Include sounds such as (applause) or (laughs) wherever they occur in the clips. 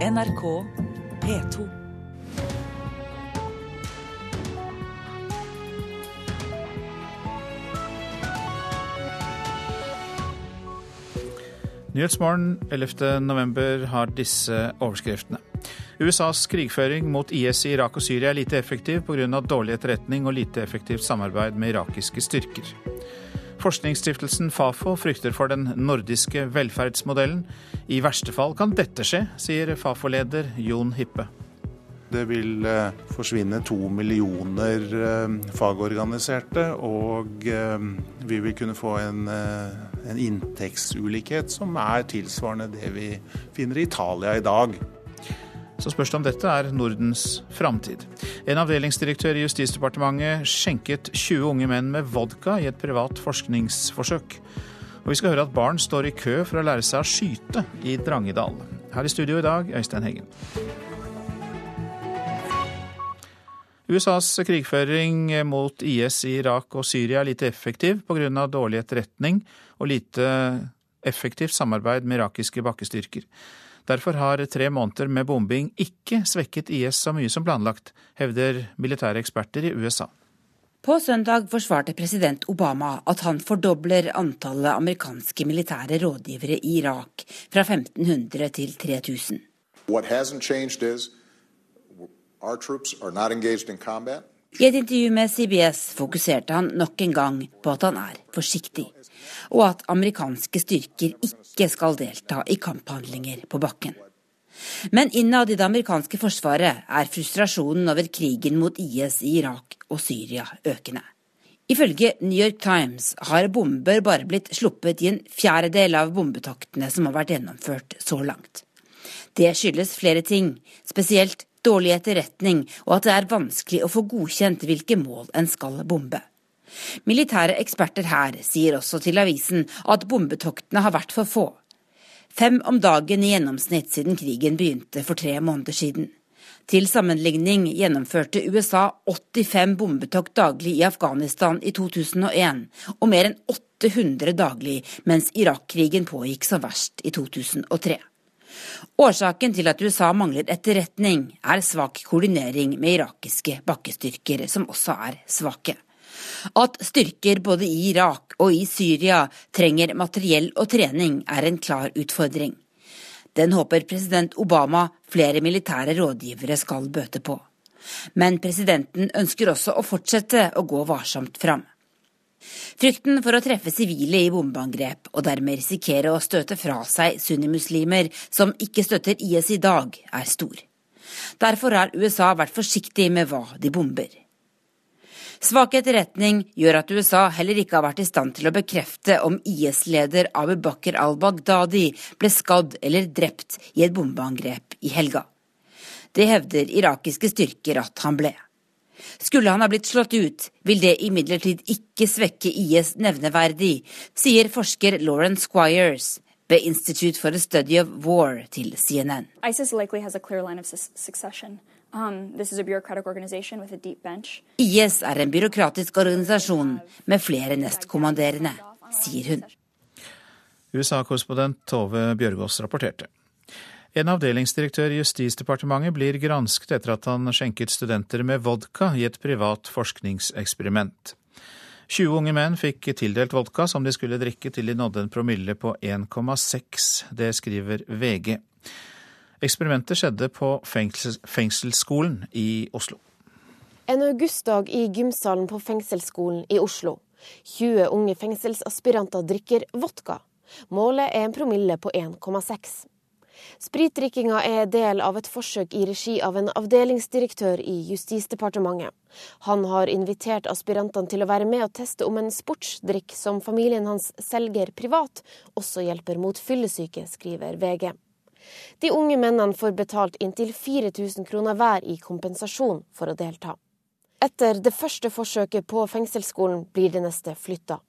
NRK P2. Nyhetsmorgen 11.11 har disse overskriftene. USAs krigføring mot IS i Irak og Syria er lite effektiv pga. dårlig etterretning og lite effektivt samarbeid med irakiske styrker. Forskningsstiftelsen Fafo frykter for den nordiske velferdsmodellen. I verste fall kan dette skje, sier Fafo-leder Jon Hippe. Det vil eh, forsvinne to millioner eh, fagorganiserte, og eh, vi vil kunne få en, en inntektsulikhet som er tilsvarende det vi finner i Italia i dag. Så spørs det om dette er Nordens framtid. En avdelingsdirektør i Justisdepartementet skjenket 20 unge menn med vodka i et privat forskningsforsøk. Og vi skal høre at barn står i kø for å lære seg å skyte i Drangedal. Her i studio i dag, Øystein Heggen. USAs krigføring mot IS i Irak og Syria er lite effektiv pga. dårlig etterretning og lite effektivt samarbeid med irakiske bakkestyrker. Derfor har tre måneder med bombing ikke svekket IS så mye som planlagt, hevder militære eksperter i USA. På søndag forsvarte president Obama at han fordobler antallet amerikanske militære rådgivere i Irak fra 1500 til 3000. I et intervju med CBS fokuserte han nok en gang på at han er forsiktig, og at amerikanske styrker ikke skal delta i kamphandlinger på bakken. Men innad i det amerikanske forsvaret er frustrasjonen over krigen mot IS i Irak og Syria økende. Ifølge New York Times har bomber bare blitt sluppet i en fjerdedel av bombetoktene som har vært gjennomført så langt. Det skyldes flere ting, spesielt dårlig etterretning og at det er vanskelig å få godkjent hvilke mål en skal bombe. Militære eksperter her sier også til avisen at bombetoktene har vært for få. Fem om dagen i gjennomsnitt siden krigen begynte for tre måneder siden. Til sammenligning gjennomførte USA 85 bombetokt daglig i Afghanistan i 2001, og mer enn 800 daglig mens Irak-krigen pågikk som verst i 2003. Årsaken til at USA mangler etterretning, er svak koordinering med irakiske bakkestyrker, som også er svake. At styrker både i Irak og i Syria trenger materiell og trening, er en klar utfordring. Den håper president Obama flere militære rådgivere skal bøte på. Men presidenten ønsker også å fortsette å gå varsomt fram. Frykten for å treffe sivile i bombeangrep, og dermed risikere å støte fra seg sunnimuslimer som ikke støtter IS i dag, er stor. Derfor har USA vært forsiktig med hva de bomber. Svak etterretning gjør at USA heller ikke har vært i stand til å bekrefte om IS-leder Abu Bakr al-Baghdadi ble skadd eller drept i et bombeangrep i helga. Det hevder irakiske styrker at han ble. Skulle han ha blitt slått ut, vil det imidlertid ikke svekke IS nevneverdig, sier forsker Lauren Squires ved Institute for the Study of War til CNN. ISIS Um, IS er en byråkratisk organisasjon med flere nestkommanderende, sier hun. USA-korrespondent Tove Bjørgaas rapporterte. En avdelingsdirektør i Justisdepartementet blir gransket etter at han skjenket studenter med vodka i et privat forskningseksperiment. 20 unge menn fikk tildelt vodka som de skulle drikke til de nådde en promille på 1,6. Det skriver VG. Eksperimentet skjedde på fengsels fengselsskolen i Oslo. En augustdag i gymsalen på fengselsskolen i Oslo. 20 unge fengselsaspiranter drikker vodka. Målet er en promille på 1,6. Spritdrikkinga er del av et forsøk i regi av en avdelingsdirektør i Justisdepartementet. Han har invitert aspirantene til å være med og teste om en sportsdrikk som familien hans selger privat, også hjelper mot fyllesyke, skriver VG. De unge mennene får betalt inntil 4000 kroner hver i kompensasjon for å delta. Etter det første forsøket på fengselsskolen blir det neste flytta.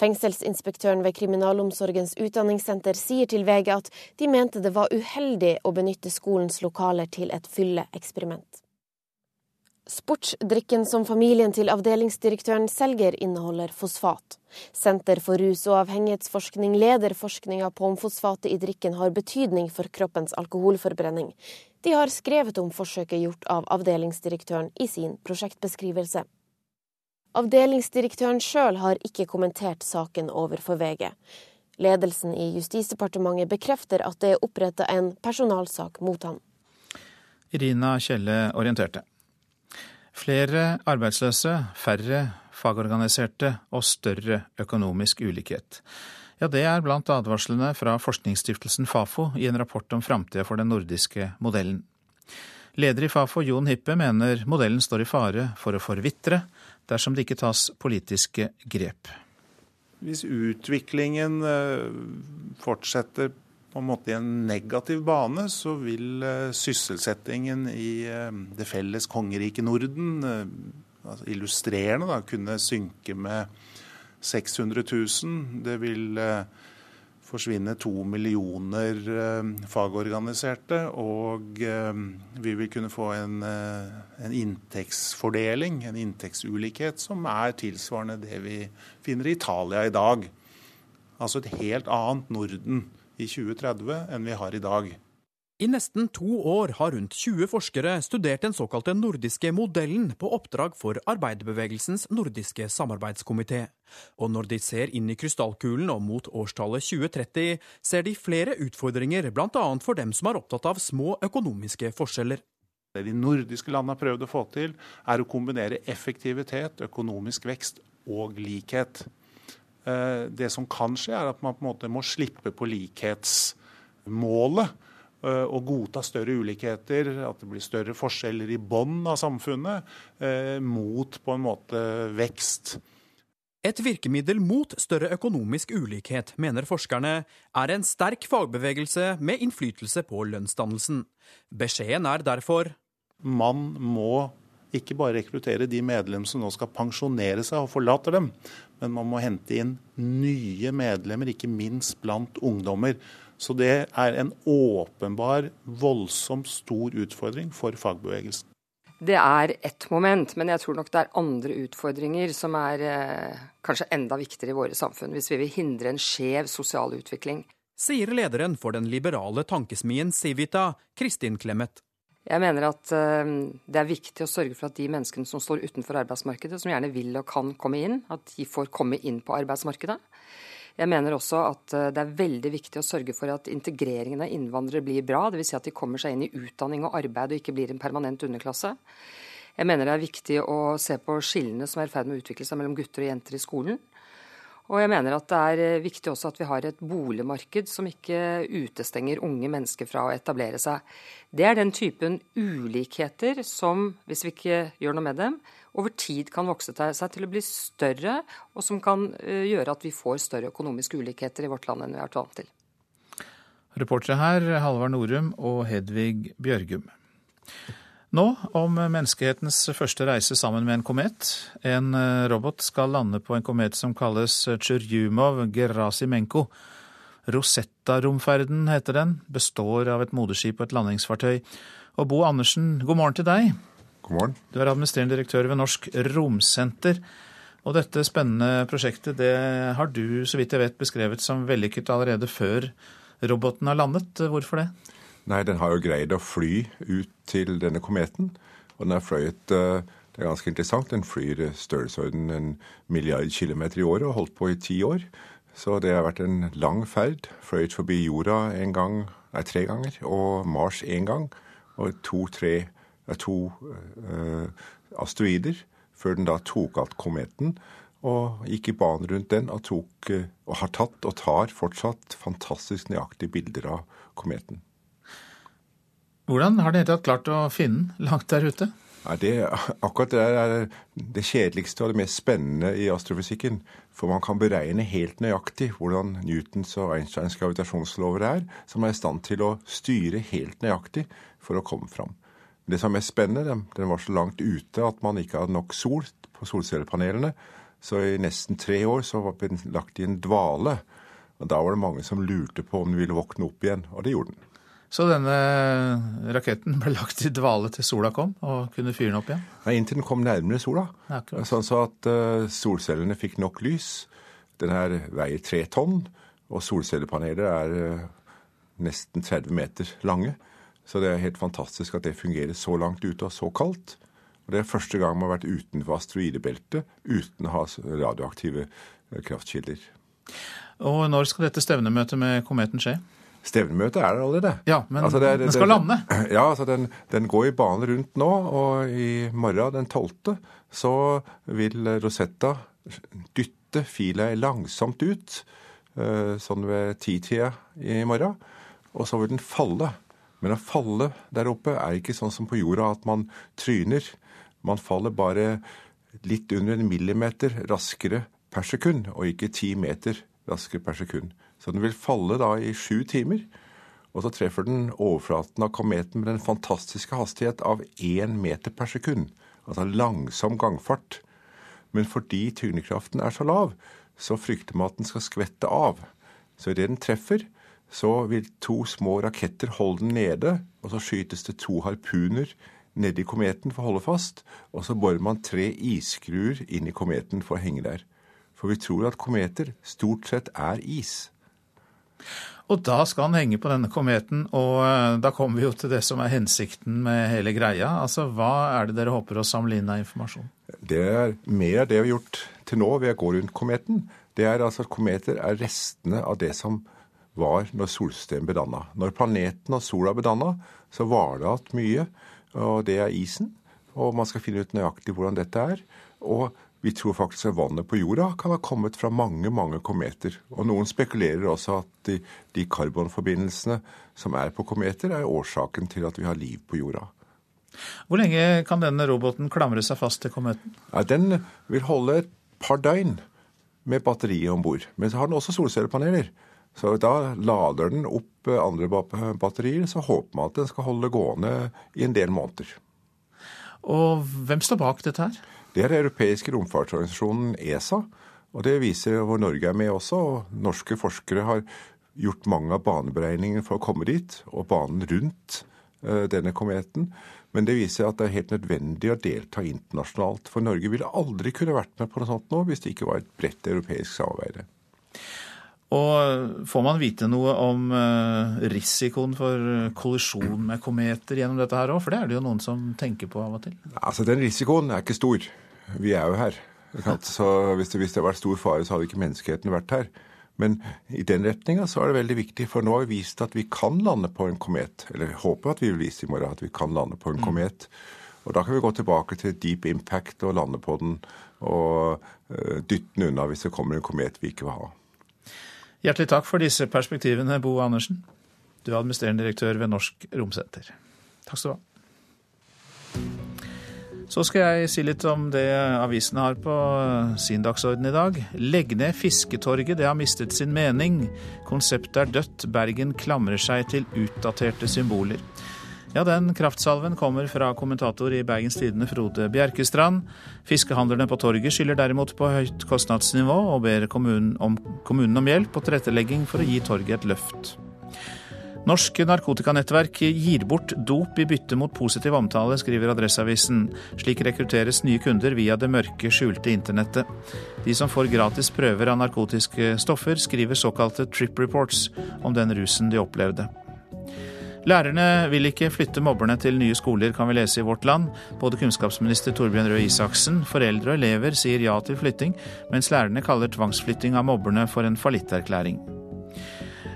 Fengselsinspektøren ved Kriminalomsorgens utdanningssenter sier til VG at de mente det var uheldig å benytte skolens lokaler til et fylleeksperiment. Sportsdrikken som familien til avdelingsdirektøren selger, inneholder fosfat. Senter for rus- og avhengighetsforskning leder forskninga på om fosfatet i drikken har betydning for kroppens alkoholforbrenning. De har skrevet om forsøket gjort av avdelingsdirektøren i sin prosjektbeskrivelse. Avdelingsdirektøren sjøl har ikke kommentert saken overfor VG. Ledelsen i Justisdepartementet bekrefter at det er oppretta en personalsak mot han. Irina Kjelle orienterte. Flere arbeidsløse, færre fagorganiserte og større økonomisk ulikhet. Ja, Det er blant advarslene fra forskningsstiftelsen Fafo i en rapport om framtida for den nordiske modellen. Leder i Fafo, Jon Hippe, mener modellen står i fare for å forvitre dersom det ikke tas politiske grep. Hvis utviklingen eh, fortsetter på en måte i en negativ bane, så vil eh, sysselsettingen i eh, det felles kongeriket Norden, eh, altså illustrerende, da, kunne synke med 600 000. Det vil forsvinne to millioner fagorganiserte, og vi vil kunne få en, en, inntektsfordeling, en inntektsulikhet, som er tilsvarende det vi finner i Italia i dag. Altså et helt annet Norden i 2030 enn vi har i dag. I nesten to år har rundt 20 forskere studert den såkalte nordiske modellen på oppdrag for arbeiderbevegelsens nordiske samarbeidskomité. Og når de ser inn i krystallkulen og mot årstallet 2030, ser de flere utfordringer, bl.a. for dem som er opptatt av små økonomiske forskjeller. Det de nordiske landene har prøvd å få til, er å kombinere effektivitet, økonomisk vekst og likhet. Eh, det som kan skje, er at man på en måte må slippe på likhetsmålet eh, og godta større ulikheter, at det blir større forskjeller i bånn av samfunnet, eh, mot på en måte vekst. Et virkemiddel mot større økonomisk ulikhet, mener forskerne, er en sterk fagbevegelse med innflytelse på lønnsdannelsen. Beskjeden er derfor Man må ikke bare rekruttere de medlemmer som nå skal pensjonere seg og forlater dem, men man må hente inn nye medlemmer, ikke minst blant ungdommer. Så det er en åpenbar, voldsomt stor utfordring for fagbevegelsen. Det er ett moment, men jeg tror nok det er andre utfordringer som er eh, kanskje enda viktigere i våre samfunn, hvis vi vil hindre en skjev sosial utvikling. Sier lederen for den liberale tankesmien Civita, Kristin Clemet. Jeg mener at uh, det er viktig å sørge for at de menneskene som står utenfor arbeidsmarkedet, som gjerne vil og kan komme inn, at de får komme inn på arbeidsmarkedet. Jeg mener også at uh, det er veldig viktig å sørge for at integreringen av innvandrere blir bra. Dvs. Si at de kommer seg inn i utdanning og arbeid og ikke blir en permanent underklasse. Jeg mener det er viktig å se på skillene som er i ferd med å utvikle seg mellom gutter og jenter i skolen. Og jeg mener at det er eh, viktig også at vi har et boligmarked som ikke utestenger unge mennesker fra å etablere seg. Det er den typen ulikheter som, hvis vi ikke gjør noe med dem, over tid kan vokse seg til å bli større, og som kan eh, gjøre at vi får større økonomiske ulikheter i vårt land enn vi har vært vant til. Reportere her Halvard Norum og Hedvig Bjørgum. Nå om menneskehetens første reise sammen med en komet. En eh, robot skal lande på en komet som kalles Tsjurjumov-Gerasimenko. Rosetta-romferden heter den, består av et moderskip og et landingsfartøy. Og Bo Andersen, god morgen til deg. God morgen. Du er administrerende direktør ved Norsk Romsenter. Og dette spennende prosjektet det har du, så vidt jeg vet, beskrevet som vellykket allerede før roboten har landet. Hvorfor det? Nei, den har jo greid å fly ut til denne kometen. Og den har fløyet eh, Det er ganske interessant. Den flyr størrelsesorden en milliard kilometer i året og holdt på i ti år. Så det har vært en lang ferd. Fløyet forbi jorda en gang, nei, tre ganger, og Mars én gang. Og to-tre to øh, asteroider, før den da tok alt kometen. Og gikk i banen rundt den og, tok, uh, og har tatt og tar fortsatt fantastisk nøyaktige bilder av kometen. Hvordan har dere klart å finne den langt der ute? Ja, det, akkurat det er det kjedeligste og det mest spennende i astrofysikken. For man kan beregne helt nøyaktig hvordan Newtons og Einsteins gravitasjonslover er, som er i stand til å styre helt nøyaktig for å komme fram. Det som er mest spennende, den var så langt ute at man ikke hadde nok sol på solcellepanelene. Så i nesten tre år så var den lagt i en dvale. Og da var det mange som lurte på om den ville våkne opp igjen, og det gjorde den. Så denne raketten ble lagt i dvale til sola kom, og kunne fyre den opp igjen? Nei, Inntil den kom nærmere sola. Ja, akkurat. sånn så at uh, solcellene fikk nok lys. Den her veier tre tonn, og solcellepaneler er uh, nesten 30 meter lange. Så det er helt fantastisk at det fungerer så langt ute og så kaldt. Og Det er første gang man har vært utenfor asteroidebeltet uten å ha radioaktive uh, kraftkilder. Og når skal dette stevnemøtet med kometen skje? Stevnemøtet er der allerede. Ja, men Altså, det er- den skal det- lande? (clears throat) Ja, altså den, den går i bane rundt nå, og i morgen den 12. så vil Rosetta dytte fila langsomt ut, eh, sånn ved titida i morgen, og så vil den falle. Men å falle der oppe er ikke sånn som på jorda at man tryner. Man faller bare litt under en millimeter raskere per sekund, og ikke ti meter raskere per sekund. Så den vil falle da i sju timer. Og så treffer den overflaten av kometen med den fantastiske hastighet av én meter per sekund. Altså langsom gangfart. Men fordi tyngdekraften er så lav, så frykter man at den skal skvette av. Så idet den treffer, så vil to små raketter holde den nede, og så skytes det to harpuner nedi kometen for å holde fast, og så borer man tre isskruer inn i kometen for å henge der. For vi tror at kometer stort sett er is. Og da skal han henge på denne kometen, og eh, da kommer vi jo til det som er hensikten med hele greia. Altså, hva er det dere håper å samle inn av informasjon? Det er mer av det vi har gjort til nå ved å gå rundt kometen. Det er altså at kometer er restene av det som var når solsystemet bedanna. Når planeten og sola bedanna, så var det igjen mye, og det er isen. Og man skal finne ut nøyaktig hvordan dette er. Og vi tror faktisk at vannet på jorda kan ha kommet fra mange mange kometer. Og noen spekulerer også at de, de karbonforbindelsene som er på kometer, er årsaken til at vi har liv på jorda. Hvor lenge kan denne roboten klamre seg fast til kometen? Ja, den vil holde et par døgn med batteriet om bord. Men så har den også solcellepaneler. Så da lader den opp eh, andre batterier, så håper man at den skal holde gående i en del måneder. Og hvem står bak dette her? Det er den europeiske romfartsorganisasjonen ESA. Og det viser hvor Norge er med også. og Norske forskere har gjort mange av baneberegningene for å komme dit, og banen rundt eh, denne kometen. Men det viser at det er helt nødvendig å delta internasjonalt. For Norge ville aldri kunne vært med på noe sånt nå hvis det ikke var et bredt europeisk samarbeid. Og får man vite noe om eh, risikoen for kollisjon med kometer gjennom dette her òg? For det er det jo noen som tenker på av og til. Altså, Den risikoen er ikke stor. Vi er jo her. Så hvis det, hvis det hadde vært stor fare, så hadde ikke menneskeheten vært her. Men i den retninga så er det veldig viktig, for nå har vi vist at vi kan lande på en komet. Eller håper at vi vil vise i morgen at vi kan lande på en komet. Og da kan vi gå tilbake til deep impact og lande på den og eh, dytte den unna hvis det kommer en komet vi ikke vil ha. Hjertelig takk for disse perspektivene, Bo Andersen. Du er administrerende direktør ved Norsk Romsenter. Takk skal du ha. Så skal jeg si litt om det avisene har på sin dagsorden i dag. Legg ned Fisketorget, det har mistet sin mening. Konseptet er dødt, Bergen klamrer seg til utdaterte symboler. Ja, den kraftsalven kommer fra kommentator i Bergens Tidende Frode Bjerkestrand. Fiskehandlerne på torget skylder derimot på høyt kostnadsnivå, og ber kommunen om, kommunen om hjelp og tilrettelegging for å gi torget et løft. Norsk narkotikanettverk gir bort dop i bytte mot positiv omtale, skriver Adresseavisen. Slik rekrutteres nye kunder via det mørke, skjulte internettet. De som får gratis prøver av narkotiske stoffer, skriver såkalte trip reports om den rusen de opplevde. Lærerne vil ikke flytte mobberne til nye skoler, kan vi lese i Vårt Land. Både kunnskapsminister Torbjørn Røe Isaksen, foreldre og elever sier ja til flytting, mens lærerne kaller tvangsflytting av mobberne for en fallitterklæring.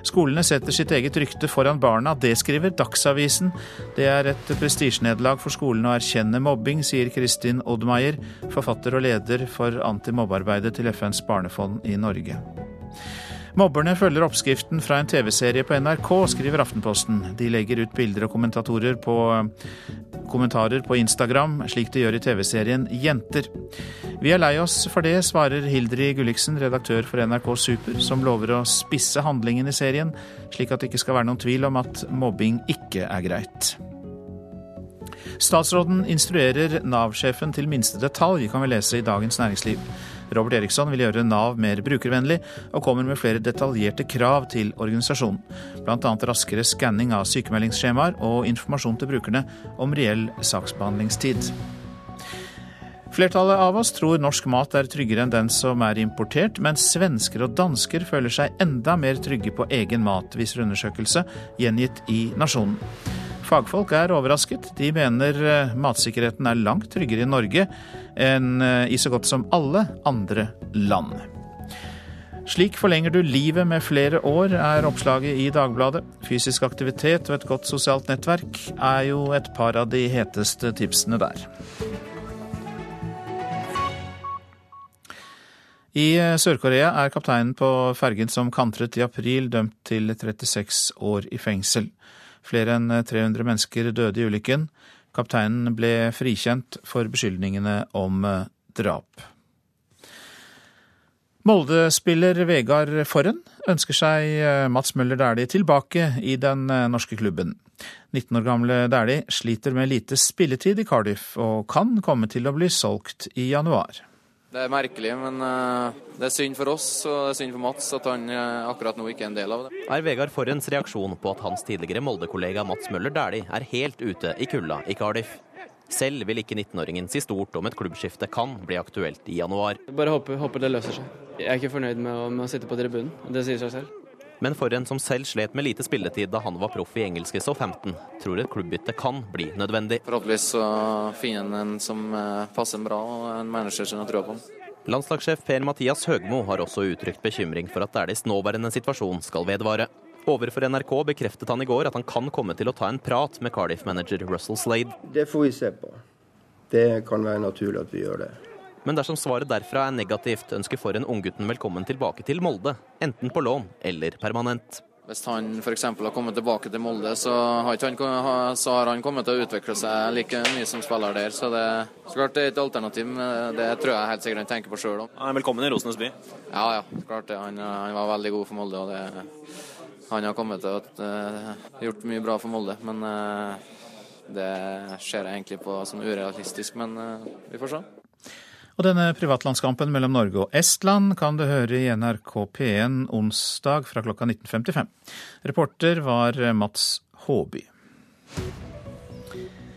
Skolene setter sitt eget rykte foran barna, det skriver Dagsavisen. Det er et prestisjenederlag for skolene å erkjenne mobbing, sier Kristin Oddmeier, forfatter og leder for antimobbearbeidet til FNs barnefond i Norge. Mobberne følger oppskriften fra en TV-serie på NRK, skriver Aftenposten. De legger ut bilder og kommentatorer på, kommentarer på Instagram, slik de gjør i TV-serien Jenter. Vi er lei oss for det, svarer Hildri Gulliksen, redaktør for NRK Super, som lover å spisse handlingen i serien, slik at det ikke skal være noen tvil om at mobbing ikke er greit. Statsråden instruerer Nav-sjefen til minste detalj, kan vi lese i Dagens Næringsliv. Robert Eriksson vil gjøre Nav mer brukervennlig, og kommer med flere detaljerte krav til organisasjonen. Bl.a. raskere skanning av sykemeldingsskjemaer og informasjon til brukerne om reell saksbehandlingstid. Flertallet av oss tror norsk mat er tryggere enn den som er importert, mens svensker og dansker føler seg enda mer trygge på egen mat, viser undersøkelse gjengitt i Nasjonen. Fagfolk er overrasket. De mener eh, matsikkerheten er langt tryggere i Norge enn eh, i så godt som alle andre land. Slik forlenger du livet med flere år, er oppslaget i Dagbladet. Fysisk aktivitet og et godt sosialt nettverk er jo et par av de heteste tipsene der. I eh, Sør-Korea er kapteinen på fergen som kantret i april, dømt til 36 år i fengsel. Flere enn 300 mennesker døde i ulykken. Kapteinen ble frikjent for beskyldningene om eh, drap. Molde-spiller Vegard Forren ønsker seg eh, Mats Møller Dæhlie tilbake i den eh, norske klubben. 19 år gamle Dæhlie sliter med lite spilletid i Cardiff, og kan komme til å bli solgt i januar. Det er merkelig, men uh, det er synd for oss og det er synd for Mats at han uh, akkurat nå ikke er en del av det. Er Vegard Forrens reaksjon på at hans tidligere Molde-kollega Mats Møller Dæhlie er helt ute i kulda i Cardiff. Selv vil ikke 19-åringen si stort om et klubbskifte kan bli aktuelt i januar. Bare håper, håper det løser seg. Jeg er ikke fornøyd med å, med å sitte på tribunen, det sier seg selv. Men for en som selv slet med lite spilletid da han var proff i engelske så 15, tror et klubbbytte kan bli nødvendig. Forhåpentligvis så finner en en som eh, passer bra, og en manager som har trua på. Landslagssjef Per-Mathias Høgmo har også uttrykt bekymring for at Dæhlies nåværende situasjon skal vedvare. Overfor NRK bekreftet han i går at han kan komme til å ta en prat med Cardiff-manager Russell Slade. Det får vi se på. Det kan være naturlig at vi gjør det. Men dersom svaret derfra er negativt, ønsker Forhen unggutten velkommen tilbake til Molde. Enten på lån eller permanent. Hvis han f.eks. har kommet tilbake til Molde, så har, han, så har, han, kommet til å utvikle seg like mye som spiller der. Så det, så klart det er et alternativ, men det tror jeg helt sikkert han tenker på sjøl òg. Velkommen i Rosenes by. Ja, ja. Klart det. Han, han, var veldig god for Molde. og det, Han har kommet til å uh, gjort mye bra for Molde. Men uh, det ser jeg egentlig på som urealistisk. Men uh, vi får se. Og denne privatlandskampen mellom Norge og Estland kan du høre i NRK P1 onsdag fra klokka 19.55. Reporter var Mats Håby.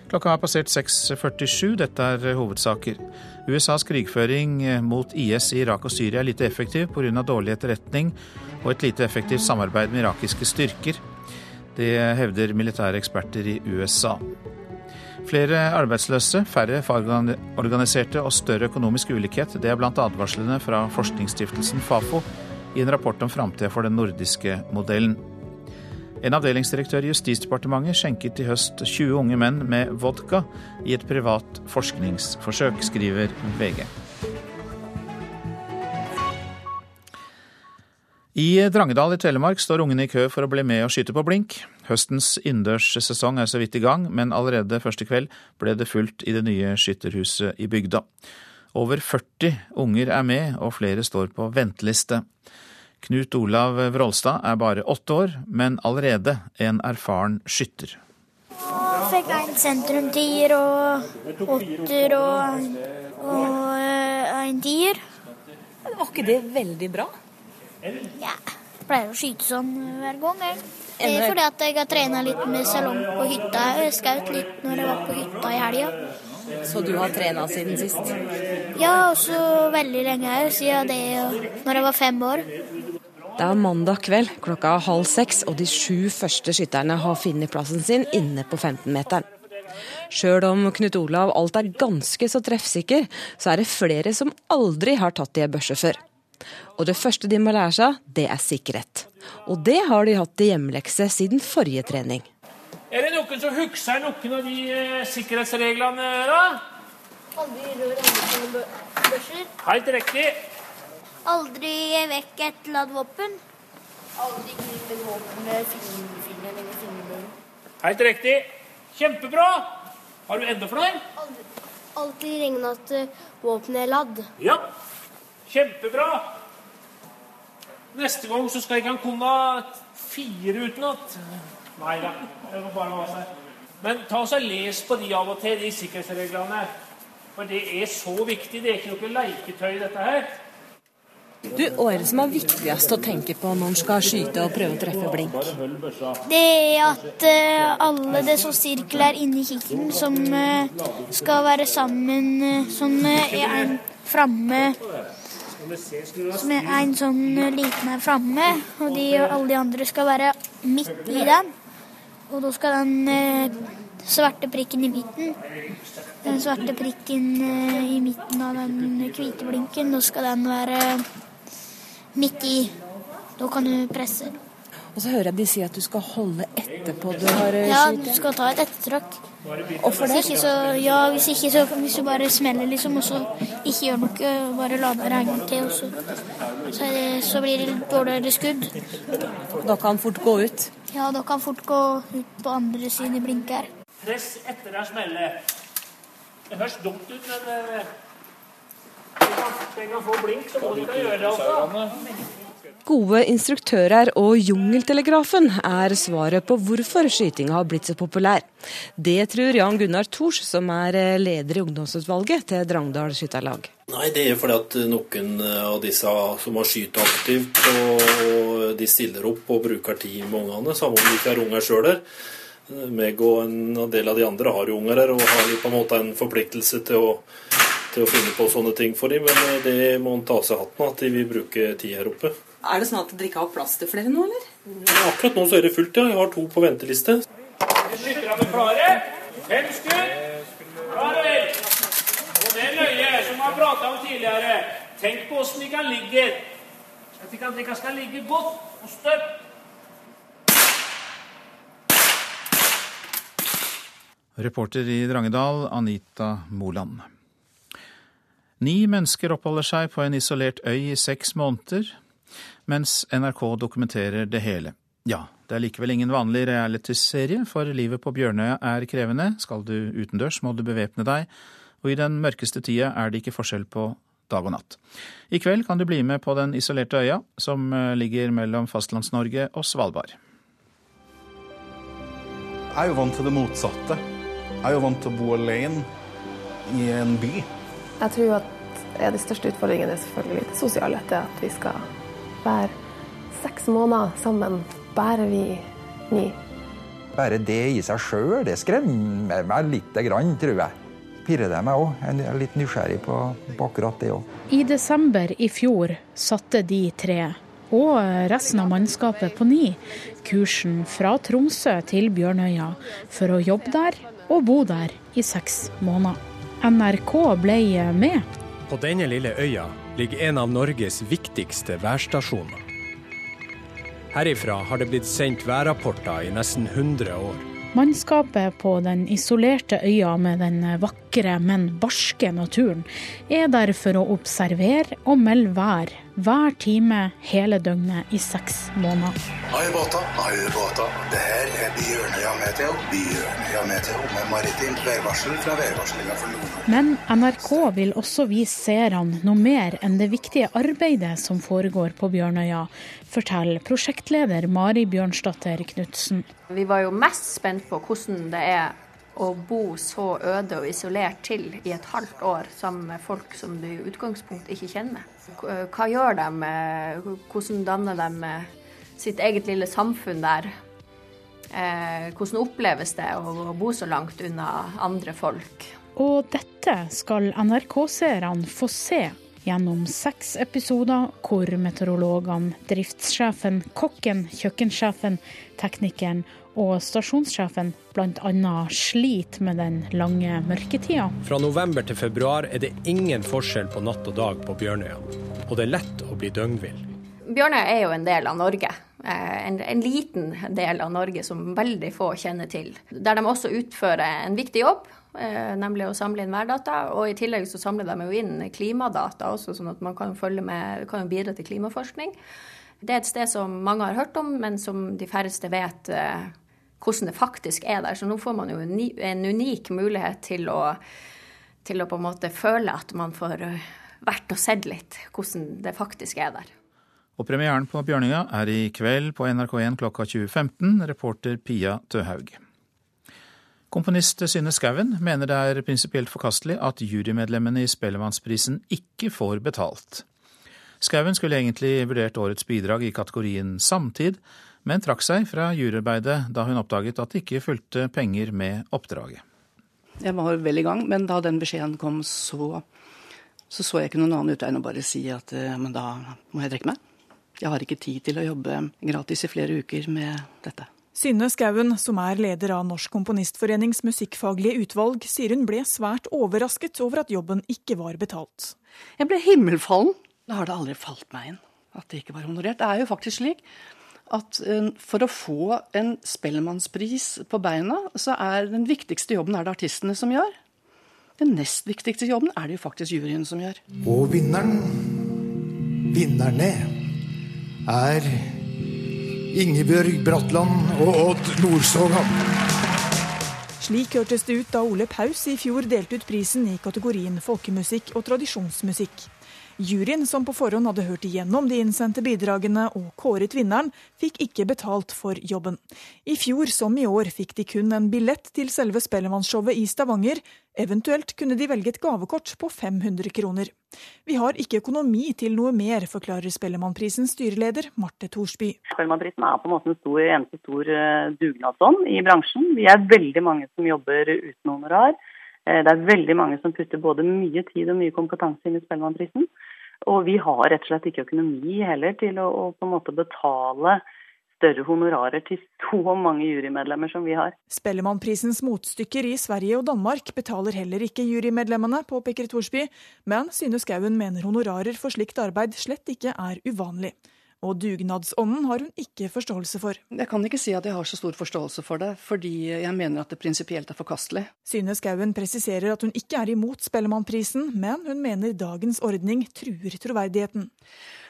Klokka har passert 6.47. Dette er hovedsaker. USAs krigføring mot IS i Irak og Syria er lite effektiv pga. dårlig etterretning og et lite effektivt samarbeid med irakiske styrker. Det hevder militære eksperter i USA. Flere arbeidsløse, færre fagorganiserte og større økonomisk ulikhet. Det er blant advarslene fra forskningsstiftelsen Fafo i en rapport om framtida for den nordiske modellen. En avdelingsdirektør i Justisdepartementet skjenket i høst 20 unge menn med vodka i et privat forskningsforsøk, skriver VG. I Drangedal i Telemark står ungene i kø for å bli med og skyte på blink. Høstens innendørssesong er så vidt i gang, men allerede første kveld ble det fullt i det nye skytterhuset i bygda. Over 40 unger er med, og flere står på venteliste. Knut Olav Vrolstad er bare åtte år, men allerede en erfaren skytter. Og fikk en sentrumtier og åtter og, og eh, en tier. Var ikke det veldig bra? Ja. Pleier å skyte sånn hver gang. Jeg. Det er fordi at jeg har trena litt med salong på hytta. Jeg skjøt litt når jeg var på hytta i helga. Så du har trena siden sist? Ja, også veldig lenge òg. Siden det når jeg var fem år. Det er mandag kveld klokka halv seks, og de sju første skytterne har funnet plassen sin inne på 15-meteren. Sjøl om Knut Olav alt er ganske så treffsikker, så er det flere som aldri har tatt i ei børse før. Og det første de må lære seg, det er sikkerhet. Og det har de hatt i hjemmelekse siden forrige trening. Er det noen som husker noen av de eh, sikkerhetsreglene, da? Aldri rør andre børser. Helt riktig. Aldri vekk et ladd våpen. Aldri knip et våpen med fingerfingeren eller fingerbøyen. Helt riktig. Kjempebra. Har du enda flere? Aldri, alltid regne at eh, våpenet er ladd. Ja. Kjempebra. Neste gang så skal jeg ikke kunne fire utenat. Nei da, det var bare være seg. Men ta oss og les på de av og til, de sikkerhetsreglene. For det er så viktig. Det er ikke noe leketøy, dette her. Du, er som er viktigst å tenke på når en skal skyte og prøve å treffe blink? Det er at alle det som sirkler inni kikkerten som uh, skal være sammen, sånn, som er en framme som er en sånn liten her framme, og de og alle de andre skal være midt i den. Og da skal den svarte prikken i midten den svarte prikken i midten av den hvite blinken, da skal den være midt i. Da kan du presse. Og så hører jeg de si at du skal holde etterpå du har eh, Ja, du skal ta et ettertrakk. Hvorfor det? Hvis ikke, så, ja, hvis ikke så hvis du bare smeller, liksom, og så ikke gjør noe, bare lader en gang til, og så, så, det, så blir det dårligere skudd. Da kan fort gå ut? Ja, da kan fort gå ut på andre siden i blinker. Press etter deg smelle. Det høres dumt ut, men eh, Gode instruktører og Jungeltelegrafen er svaret på hvorfor skytinga har blitt så populær. Det tror Jan Gunnar Thors, som er leder i ungdomsutvalget til Drangdal skytterlag. Nei, Det er fordi at noen av disse som har skutt aktivt, og de stiller opp og bruker tid med ungene, samme om de ikke har unger sjøl der. Meg og en del av de andre har jo unger her og har på en måte en forpliktelse til å til å finne på sånne ting for dem, men eh, det må en ta seg hatten av at de vil bruke tid her oppe. Er det sånn at dere ikke har plass til flere nå, eller? Ja, akkurat nå så er det fullt, ja. Jeg har to på venteliste. Skytterne klare. Fem skudd. Klare. Og det løyet som vi har prata om tidligere, tenk på åssen de kan ligge. At de, kan, de skal ligge godt og støtt. Reporter i Drangedal, Anita Moland. Ni mennesker oppholder seg på en isolert øy i seks måneder, mens NRK dokumenterer det hele. Ja, det er likevel ingen vanlig realityserie, for livet på Bjørnøya er krevende. Skal du utendørs, må du bevæpne deg, og i den mørkeste tida er det ikke forskjell på dag og natt. I kveld kan du bli med på den isolerte øya, som eh, ligger mellom Fastlands-Norge og Svalbard. Jeg er jo vant til det motsatte. Jeg er jo vant til å bo alene i en by. Jeg tror at er de største utfordringene er selvfølgelig det sosiale. Det at vi skal være seks måneder sammen, bærer vi ni. Bare det i seg sjøl, det skremmer meg lite grann, tror jeg. Pirrer det meg òg. Jeg er litt nysgjerrig på, på akkurat det òg. I desember i fjor satte de tre, og resten av mannskapet på ni, kursen fra Tromsø til Bjørnøya for å jobbe der og bo der i seks måneder. NRK ble med på denne lille øya ligger en av Norges viktigste værstasjoner. Herifra har det blitt sendt værrapporter i nesten 100 år. Mannskapet på den isolerte øya med den vakre, men barske naturen er der for å observere og melde vær hver time hele døgnet i seks måneder. Hei, båta. Hei, båta. Det her er Bjørnøya Meteo. Bjørnøya Meteo med maritimt værvarsel fra værvarslinga for Nord. Men NRK vil også vise seerne noe mer enn det viktige arbeidet som foregår på Bjørnøya, forteller prosjektleder Mari Bjørnsdatter Knutsen. Vi var jo mest spent på hvordan det er å bo så øde og isolert til i et halvt år sammen med folk som du i utgangspunktet ikke kjenner. Hva gjør de? Hvordan danner de sitt eget lille samfunn der? Eh, hvordan oppleves det å bo så langt unna andre folk? Og dette skal NRK-seerne få se gjennom seks episoder hvor meteorologene, driftssjefen, kokken, kjøkkensjefen, teknikeren og stasjonssjefen bl.a. sliter med den lange mørketida. Fra november til februar er det ingen forskjell på natt og dag på Bjørnøya, og det er lett å bli døgnvill. Bjørnøya er jo en del av Norge. Eh, en, en, liten del av Norge som veldig få kjenner til. Der de også utfører en viktig jobb Eh, nemlig å samle inn værdata. Og i tillegg så samler de jo inn klimadata også, sånn at man kan, med, kan bidra til klimaforskning. Det er et sted som mange har hørt om, men som de færreste vet eh, hvordan det faktisk er der. Så nå får man jo en, unik mulighet til å, til å, på en måte føle at man får eh, vært og sett litt hvordan det faktisk er der. Og Premieren på Bjørninga er i kveld på NRK1 klokka 20.15. Reporter Pia Tøhaug. Komponist Synne Skauen mener det er prinsipielt forkastelig at jurymedlemmene i Spellemannsprisen ikke får betalt. Skauen skulle egentlig vurdert årets bidrag i kategorien samtid, men trakk seg fra juryarbeidet da hun oppdaget at det ikke fulgte penger med oppdraget. Jeg var vel i gang, men da den beskjeden kom, så så, så jeg ikke noen annen utvei enn å bare si at men da må jeg trekke meg. Jeg har ikke tid til å jobbe gratis i flere uker med dette. Synne Skauen, som er leder av Norsk Komponistforenings musikkfaglige utvalg, sier hun ble svært overrasket over at jobben ikke var betalt. Jeg ble himmelfallen. Da har det aldri falt meg inn at det ikke var honorert. Det er jo faktisk slik at eh, for å få en Spellemannspris på beina, så er den viktigste jobben er det artistene som gjør. Den nest viktigste jobben er det jo faktisk juryen som gjør. Og vinneren, vinnerne, er Ingebjørg Bratland og Odd Nordstoga. Slik hørtes det ut da Ole Paus i fjor delte ut prisen i kategorien folkemusikk og tradisjonsmusikk. Juryen, som på forhånd hadde hørt igjennom de innsendte bidragene og kåret vinneren, fikk ikke betalt for jobben. I fjor som i år fikk de kun en billett til selve Spellemannsshowet i Stavanger. Eventuelt kunne de velge et gavekort på 500 kroner. Vi har ikke økonomi til noe mer, forklarer Spellemannprisens styreleder Marte Thorsby. Spellemannprisen er på en måte en stor, eneste stor eh, dugnadsånd i bransjen. Vi er veldig mange som jobber uten honorar. Eh, det er veldig mange som putter både mye tid og mye kompetanse inn i Spellemannprisen. Og vi har rett og slett ikke økonomi heller til å, å på en måte betale større honorarer til så mange jurymedlemmer som vi har. Spellemannprisens motstykker i Sverige og Danmark betaler heller ikke jurymedlemmene, påpeker Thorsby, men Syne Skauen mener honorarer for slikt arbeid slett ikke er uvanlig. Og dugnadsånden har hun ikke forståelse for. Jeg kan ikke si at jeg har så stor forståelse for det, fordi jeg mener at det prinsipielt er forkastelig. Syne Skauen presiserer at hun ikke er imot Spellemannprisen, men hun mener dagens ordning truer troverdigheten.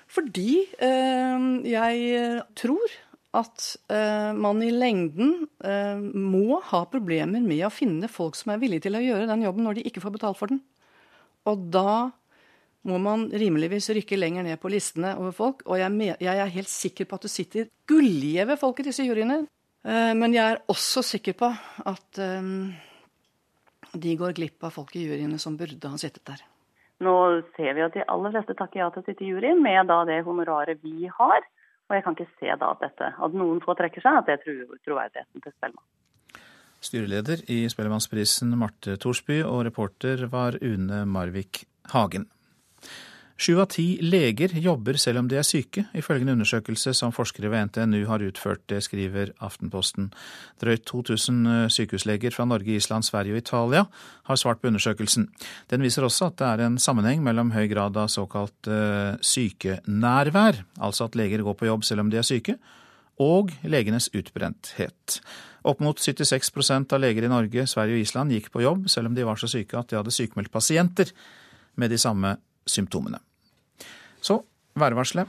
Fordi øh, jeg tror at øh, man i lengden øh, må ha problemer med å finne folk som er villige til å gjøre den jobben når de ikke får betalt for den. Og da må man rimeligvis rykke lenger ned på listene over folk. Og jeg, jeg er helt sikker på at det sitter gullige ved folk i disse juryene. Uh, men jeg er også sikker på at um, de går glipp av folk i juryene som burde ha sittet der. Nå ser vi at de aller fleste takker ja til å sitte i juryen med da det honoraret vi har. Og jeg kan ikke se da at dette, at noen få trekker seg, at det truer troverdigheten til Spellemann. Styreleder i Spellemannsprisen Marte Thorsby og reporter var Une Marvik Hagen. Sju av ti leger jobber selv om de er syke, ifølge en undersøkelse som forskere ved NTNU har utført. Det skriver Aftenposten. Drøyt 2000 eh, sykehusleger fra Norge, Island, Sverige og Italia har svart på undersøkelsen. Den viser også at det er en sammenheng mellom høy grad av såkalt uh, sykenærvær, altså at leger går på jobb selv om de er syke, og legenes utbrenthet. Opp mot 76% av leger i Norge, Sverige og Island gikk på jobb selv om de var så syke at de hadde sykemeldt pasienter med de samme symptomene. Så værvarselet.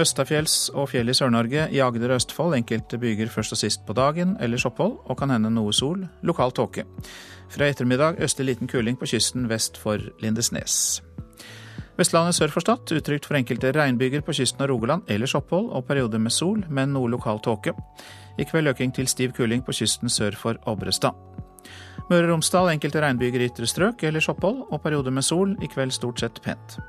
Østafjells og fjell i Sør-Norge, i Agder og Østfold enkelte byger først og sist på dagen, ellers opphold og kan hende noe sol, lokal tåke. Fra ettermiddag østlig liten kuling på kysten vest for Lindesnes. Vestlandet sør for Stad utrygt for enkelte regnbyger på kysten av Rogaland, ellers opphold og perioder med sol, men noe lokal tåke. I kveld øking til stiv kuling på kysten sør for Obrestad. Møre og Romsdal enkelte regnbyger i ytre strøk, ellers opphold og perioder med sol, i kveld stort sett pent.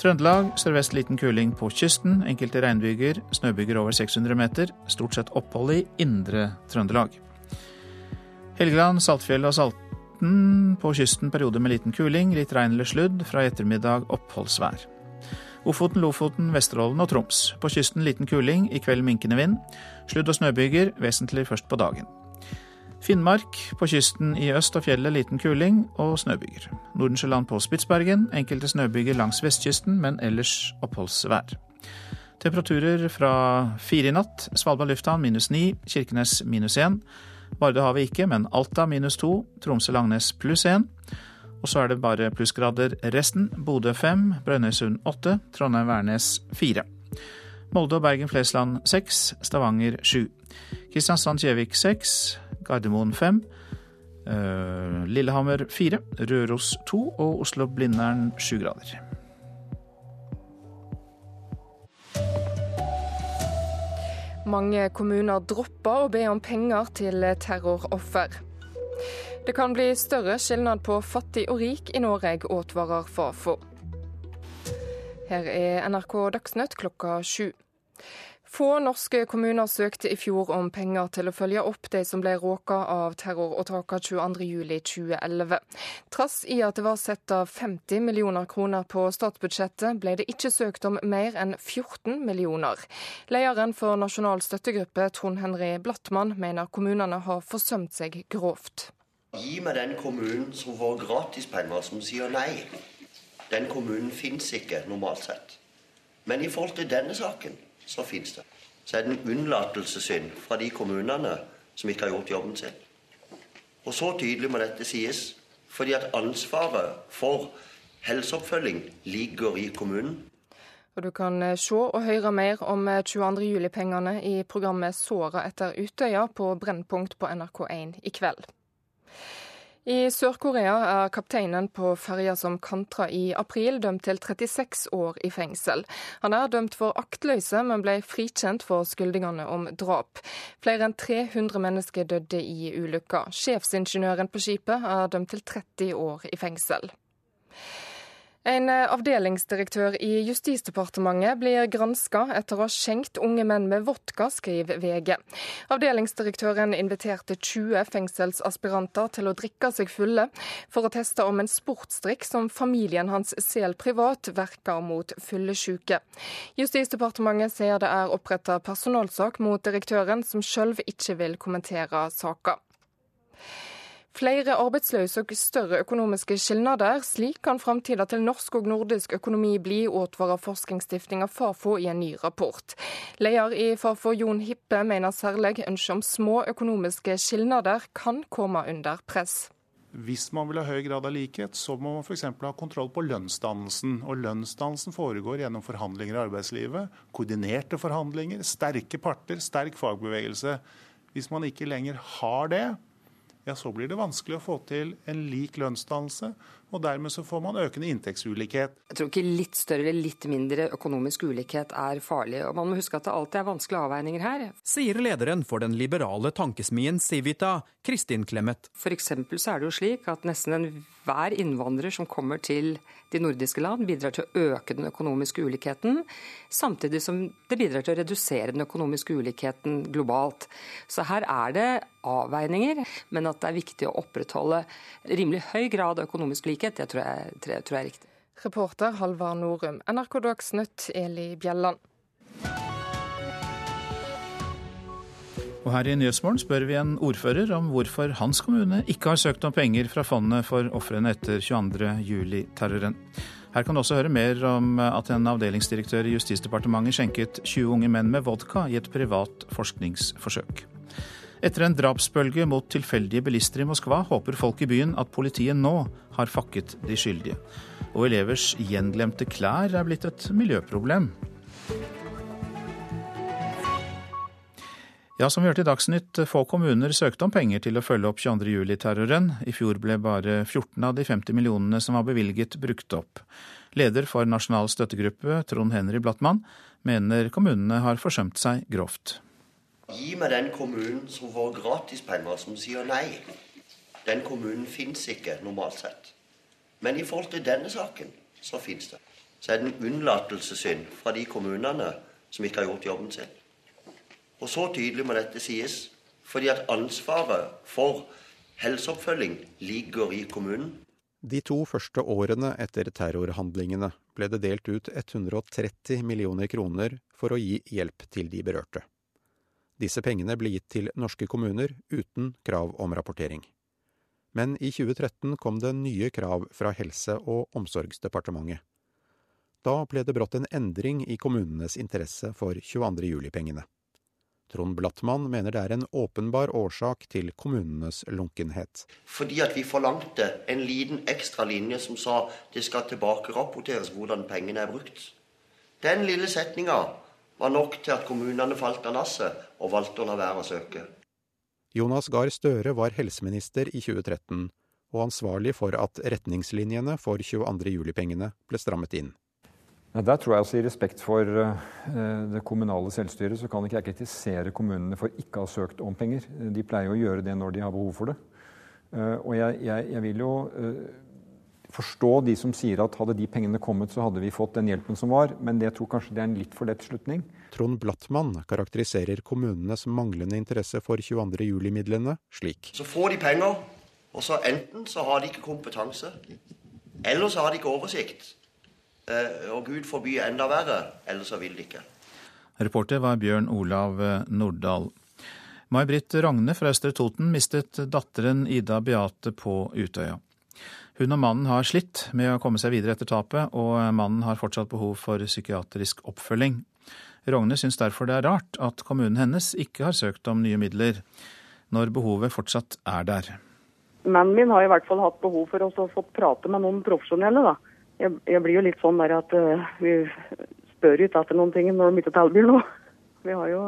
Trøndelag sørvest liten kuling på kysten, enkelte regnbyger, snøbyger over 600 meter, stort sett opphold i indre Trøndelag. Helgeland, Saltfjellet og Salten på kysten perioder med liten kuling, litt regn eller sludd, fra ettermiddag oppholdsvær. Ofoten, Lofoten, Vesterålen og Troms. På kysten liten kuling, i kveld minkende vind. Sludd- og snøbyger, vesentlig først på dagen. Finnmark. På kysten i øst og fjellet liten kuling og snøbyger. Nordensjøland på Spitsbergen. Enkelte snøbyger langs vestkysten, men ellers oppholdsvær. Temperaturer fra fire i natt. Svalbard lufthavn minus ni. Kirkenes minus én. Vi ikke, men Alta minus to. Tromsø-Langnes pluss én. Og så er det bare plussgrader resten. Bodø fem. Brønnøysund åtte. Trondheim-Værnes fire. Molde og Bergen-Flesland seks. Stavanger sju. Kristiansand-Kjevik seks. Gardermoen 5, eh, Lillehammer 4, Røros 2 og Oslo-Blindern 7 grader. Mange kommuner dropper å be om penger til terroroffer. Det kan bli større skilnad på fattig og rik i Norge, advarer Fafo. Her er NRK Dagsnytt klokka sju. Få norske kommuner søkte i fjor om penger til å følge opp de som ble råka av terroråtaket 22.07.2011. Trass i at det var satt av 50 millioner kroner på statsbudsjettet, ble det ikke søkt om mer enn 14 millioner. Lederen for Nasjonal støttegruppe, Trond Henri Blattmann, mener kommunene har forsømt seg grovt. Gi meg den kommunen som får gratispenger, som sier nei. Den kommunen fins ikke, normalt sett. Men i forhold til denne saken så fins det. Så er det en unnlatelsessynd fra de kommunene som ikke har gjort jobben sin. Og så tydelig må dette sies, fordi at ansvaret for helseoppfølging ligger i kommunen. Og Du kan eh, se og høre mer om 22. Eh, juli-pengene i programmet 'Såra etter Utøya' på Brennpunkt på NRK1 i kveld. I Sør-Korea er kapteinen på ferja som kantra i april, dømt til 36 år i fengsel. Han er dømt for aktløse, men ble frikjent for skyldningene om drap. Flere enn 300 mennesker døde i ulykka. Sjefsingeniøren på skipet er dømt til 30 år i fengsel. En eh, avdelingsdirektør i Justisdepartementet blir granska etter å ha skjenkt unge menn med vodka, skriver VG. Avdelingsdirektøren inviterte 20 fengselsaspiranter til å drikke seg fulle, for å teste om en sportsdrikk som familien hans selger privat, verker mot fyllesyke. Justisdepartementet sier det er oppretta personalsak mot direktøren, som sjøl ikke vil kommentere saka. Flere arbeidsløse og større økonomiske skilnader. Slik kan framtida til norsk og nordisk økonomi bli, advarer forskningsstiftinga Fafo i en ny rapport. Leder i Fafo, Jon Hippe, mener særlig ønsket om små økonomiske skilnader kan komme under press. Hvis man vil ha høy grad av likhet, så må man f.eks. ha kontroll på lønnsdannelsen. Og lønnsdannelsen foregår gjennom forhandlinger i arbeidslivet. Koordinerte forhandlinger, sterke parter, sterk fagbevegelse. Hvis man ikke lenger har det, ja, så blir det vanskelig å få til en lik lønnsdannelse. Og dermed så får man økende inntektsulikhet. Jeg tror ikke litt større eller litt mindre økonomisk ulikhet er farlig. Og man må huske at det alltid er vanskelige avveininger her. Sier lederen for den liberale tankesmien Civita, Kristin Clemet. F.eks. så er det jo slik at nesten enhver innvandrer som kommer til de nordiske land, bidrar til å øke den økonomiske ulikheten, samtidig som det bidrar til å redusere den økonomiske ulikheten globalt. Så her er det avveininger, men at det er viktig å opprettholde rimelig høy grad av økonomisk likhet det tror jeg, tror jeg er riktig. Reporter Halvard Norum. NRK Dagsnytt, Eli Bjelland. Og her i Nyhetsmorgen spør vi en ordfører om hvorfor hans kommune ikke har søkt om penger fra fondet for ofrene etter 22.07-terroren. Her kan du også høre mer om at en avdelingsdirektør i Justisdepartementet skjenket 20 unge menn med vodka i et privat forskningsforsøk. Etter en drapsbølge mot tilfeldige bilister i Moskva håper folk i byen at politiet nå har fakket de skyldige. Og elevers gjenglemte klær er blitt et miljøproblem. Ja, som vi hørte i Dagsnytt, få kommuner søkte om penger til å følge opp 22.07-terroren. I fjor ble bare 14 av de 50 millionene som var bevilget, brukt opp. Leder for Nasjonal støttegruppe, Trond Henry Blattmann, mener kommunene har forsømt seg grovt. Gi meg den kommunen som får gratispenger, som sier nei. Den kommunen fins ikke, normalt sett. Men i forhold til denne saken, så fins det. Så er det en unnlatelsessynd fra de kommunene som ikke har gjort jobben sin. Og så tydelig må dette sies, fordi at ansvaret for helseoppfølging ligger i kommunen. De to første årene etter terrorhandlingene ble det delt ut 130 millioner kroner for å gi hjelp til de berørte. Disse pengene ble gitt til norske kommuner uten krav om rapportering. Men i 2013 kom det nye krav fra Helse- og omsorgsdepartementet. Da ble det brått en endring i kommunenes interesse for 22. juli-pengene. Trond Blattmann mener det er en åpenbar årsak til kommunenes lunkenhet. Fordi at vi forlangte en liten ekstra linje som sa det skal tilbakerapporteres hvordan pengene er brukt. Den lille setninga var nok til at kommunene falt av lasset og valgte å la være å søke. Jonas Gahr Støre var helseminister i 2013 og ansvarlig for at retningslinjene for 22. juli-pengene ble strammet inn. Ja, der tror jeg altså I respekt for uh, det kommunale selvstyret så kan ikke jeg kritisere kommunene for ikke å ha søkt om penger. De pleier å gjøre det når de har behov for det. Uh, og jeg, jeg, jeg vil jo forstå de som sier at hadde de pengene kommet, så hadde vi fått den hjelpen som var, men jeg tror kanskje det er en litt for lett slutning. Trond Blattmann karakteriserer kommunenes manglende interesse for 22. juli-midlene slik. Så får de penger, og så enten så har de ikke kompetanse, eller så har de ikke oversikt. Eh, og Gud forby enda verre, ellers så vil de ikke. Reporter var Bjørn Olav Nordahl. May-Britt Rogne fra Østre Toten mistet datteren Ida Beate på Utøya. Hun og mannen har slitt med å komme seg videre etter tapet, og mannen har fortsatt behov for psykiatrisk oppfølging. Rogne syns derfor det er rart at kommunen hennes ikke har søkt om nye midler, når behovet fortsatt er der. Mannen min har i hvert fall hatt behov for å få prate med noen profesjonelle. da. Jeg, jeg, blir jo litt sånn der at uh, vi spør ikke etter noen ting når de ikke tilbyr noe. Vi har jo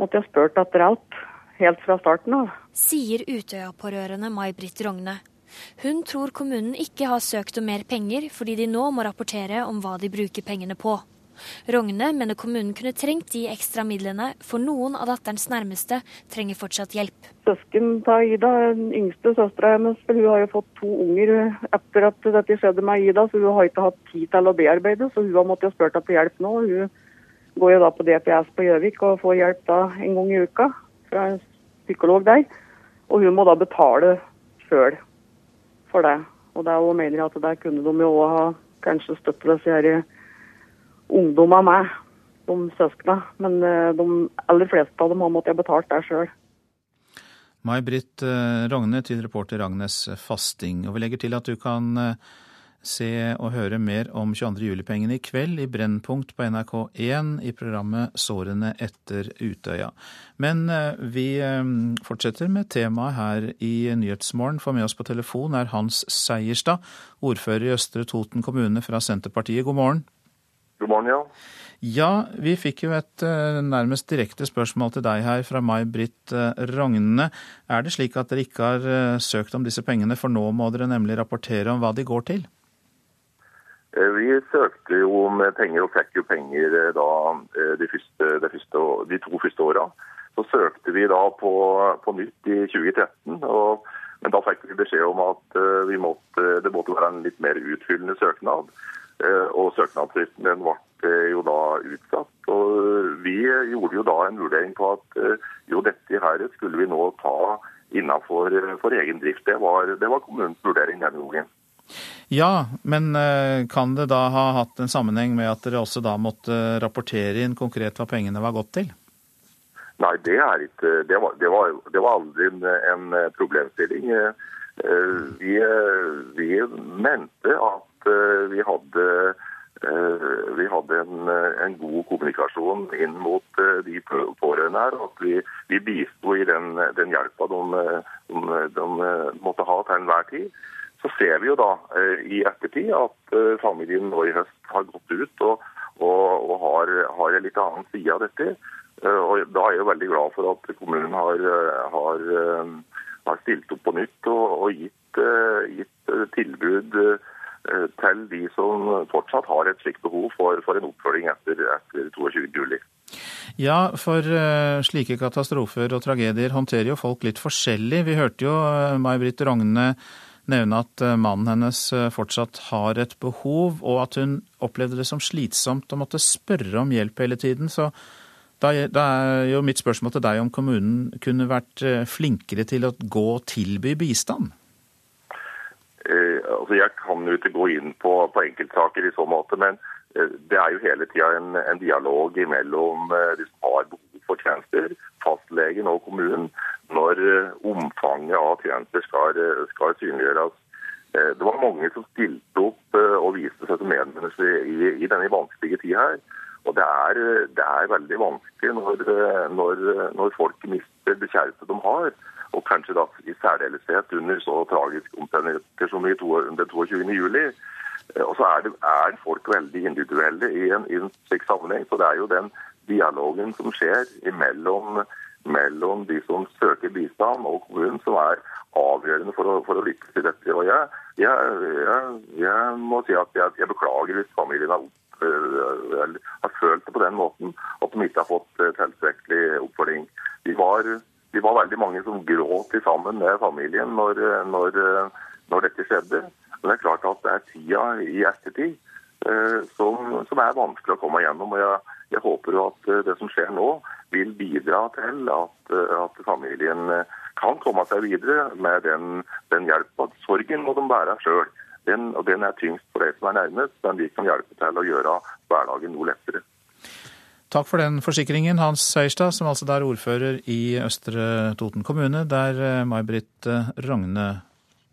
måttet ha spurt etter alt helt fra starten av. Sier Utøya-pårørende May-Britt Rogne. Hun tror kommunen ikke har søkt om mer penger, fordi de nå må rapportere om hva de bruker pengene på. Rogne mener kommunen kunne trengt de ekstra midlene, for noen av datterens nærmeste trenger fortsatt hjelp. Søsken til Ida, den yngste søstera hennes, hun har jo fått to unger etter at dette skjedde med Ida, så hun har ikke hatt tid til å bearbeide, så hun har måttet spørre etter hjelp nå. Hun går jo da på DPS på Gjøvik og får hjelp da en gang i uka fra en psykolog der. Og hun må da betale sjøl for det. Og det mener jeg at der kunne de jo òg ha kanskje støttet disse her ungdommene meg, de søsknene. Men eh, de aller fleste av dem har måttet betalt det sjøl. May-Britt eh, Rogne til reporter Agnes Fasting. Og vi legger til at du kan eh, se og høre mer om 22. juli-pengene i kveld i Brennpunkt på NRK1 i programmet Sårene etter Utøya. Men vi fortsetter med temaet her i Nyhetsmorgen. For med oss på telefon er Hans Seierstad, ordfører i Østre Toten kommune fra Senterpartiet. God morgen. God morgen, ja. Ja, vi fikk jo et eh, nærmest direkte spørsmål til deg her fra May-Britt Rogne. Er det slik at dere ikke har søkt om disse pengene, for nå må dere nemlig rapportere om hva de går til? Eh, vi søkte jo om penger og fikk jo penger eh, da eh, de, første, de, første, de to første åra. Så søkte vi da på, på nytt i 2013, og, men da fikk vi beskjed om at måtte, det måtte være en litt mer utfyllende søknad. Og søknadsfristen den ble jo da utsatt. Og vi gjorde jo da en vurdering på at jo dette her skulle vi nå ta innenfor for egen drift. Det var, det var kommunens vurdering denne gangen. Ja, men eh, kan det da ha hatt en sammenheng med at dere også da måtte rapportere inn konkret hva pengene var gått til? Nei, det er ikke Det var, det var, det var aldri en, en, problemstilling. Eh, vi, vi, mente at eh, vi hadde vi hadde en, en, god kommunikasjon inn mot de pårørende her. At vi, vi bisto i den, den hjelpa de, de, de, måtte ha til enhver tid så ser vi jo da eh, i ettertid at eh, familien nå i høst har gått ut og, og, og har, har, en litt annen side av dette. Eh, og Da er jeg jo veldig glad for at kommunen har, har, har stilt opp på nytt og, og gitt, gitt, tilbud til de som fortsatt har et slikt behov for, for en oppfølging etter, etter 22.07. Ja, for uh, slike katastrofer og tragedier håndterer jo folk litt forskjellig. Vi hørte jo uh, May-Britt Rogne nevne at eh, mannen hennes eh, fortsatt har et behov, og at hun opplevde det som slitsomt å måtte spørre om hjelp hele tiden. Så da, er jo mitt spørsmål til deg om kommunen kunne vært eh, flinkere til å gå og tilby bistand? Eh, altså jeg kan jo ikke gå inn på, på enkeltsaker i så måte, men eh, det er jo hele tida en, en, dialog mellom eh, de som har behov for tjenester, fastlegen og kommunen, når omfanget av tjenester skal, skal synliggjøres. Det var mange som stilte opp og viste seg som medmennesker i, i, denne vanskelige tida her. Og det er, det er veldig vanskelig når, når, når, folk mister det kjæreste de har. Og kanskje da i særdeleshet under så tragiske omstendigheter som i den 22. juli. Og så er, det, er folk veldig individuelle i en, i en slik sammenheng. Så det er jo den dialogen som skjer imellom mellom de som søker bistand og kommunen, som er avgjørende for å, for å lykkes i dette. Og jeg, jeg, jeg, jeg, må si at jeg, beklager hvis familien har, øh, har, følt det på den måten at de ikke har fått øh, tilstrekkelig oppfølging. De var, de var veldig mange som gråt sammen med familien når, når, når dette skjedde. Men det er klart at det er tida i ettertid eh, som, som, er vanskelig å komme gjennom. og jeg, jeg håper jo at det som skjer nå, vil bidra til at, at familien kan komme seg videre med den, den hjelpa. Sorgen må de bære sjøl. Den, den er tyngst for de som er nærmest, men vi kan hjelpe til å gjøre hverdagen noe lettere. Takk for den forsikringen, Hans Seierstad, som altså er ordfører i Østre Toten kommune, der eh, May-Britt Ragne Rogne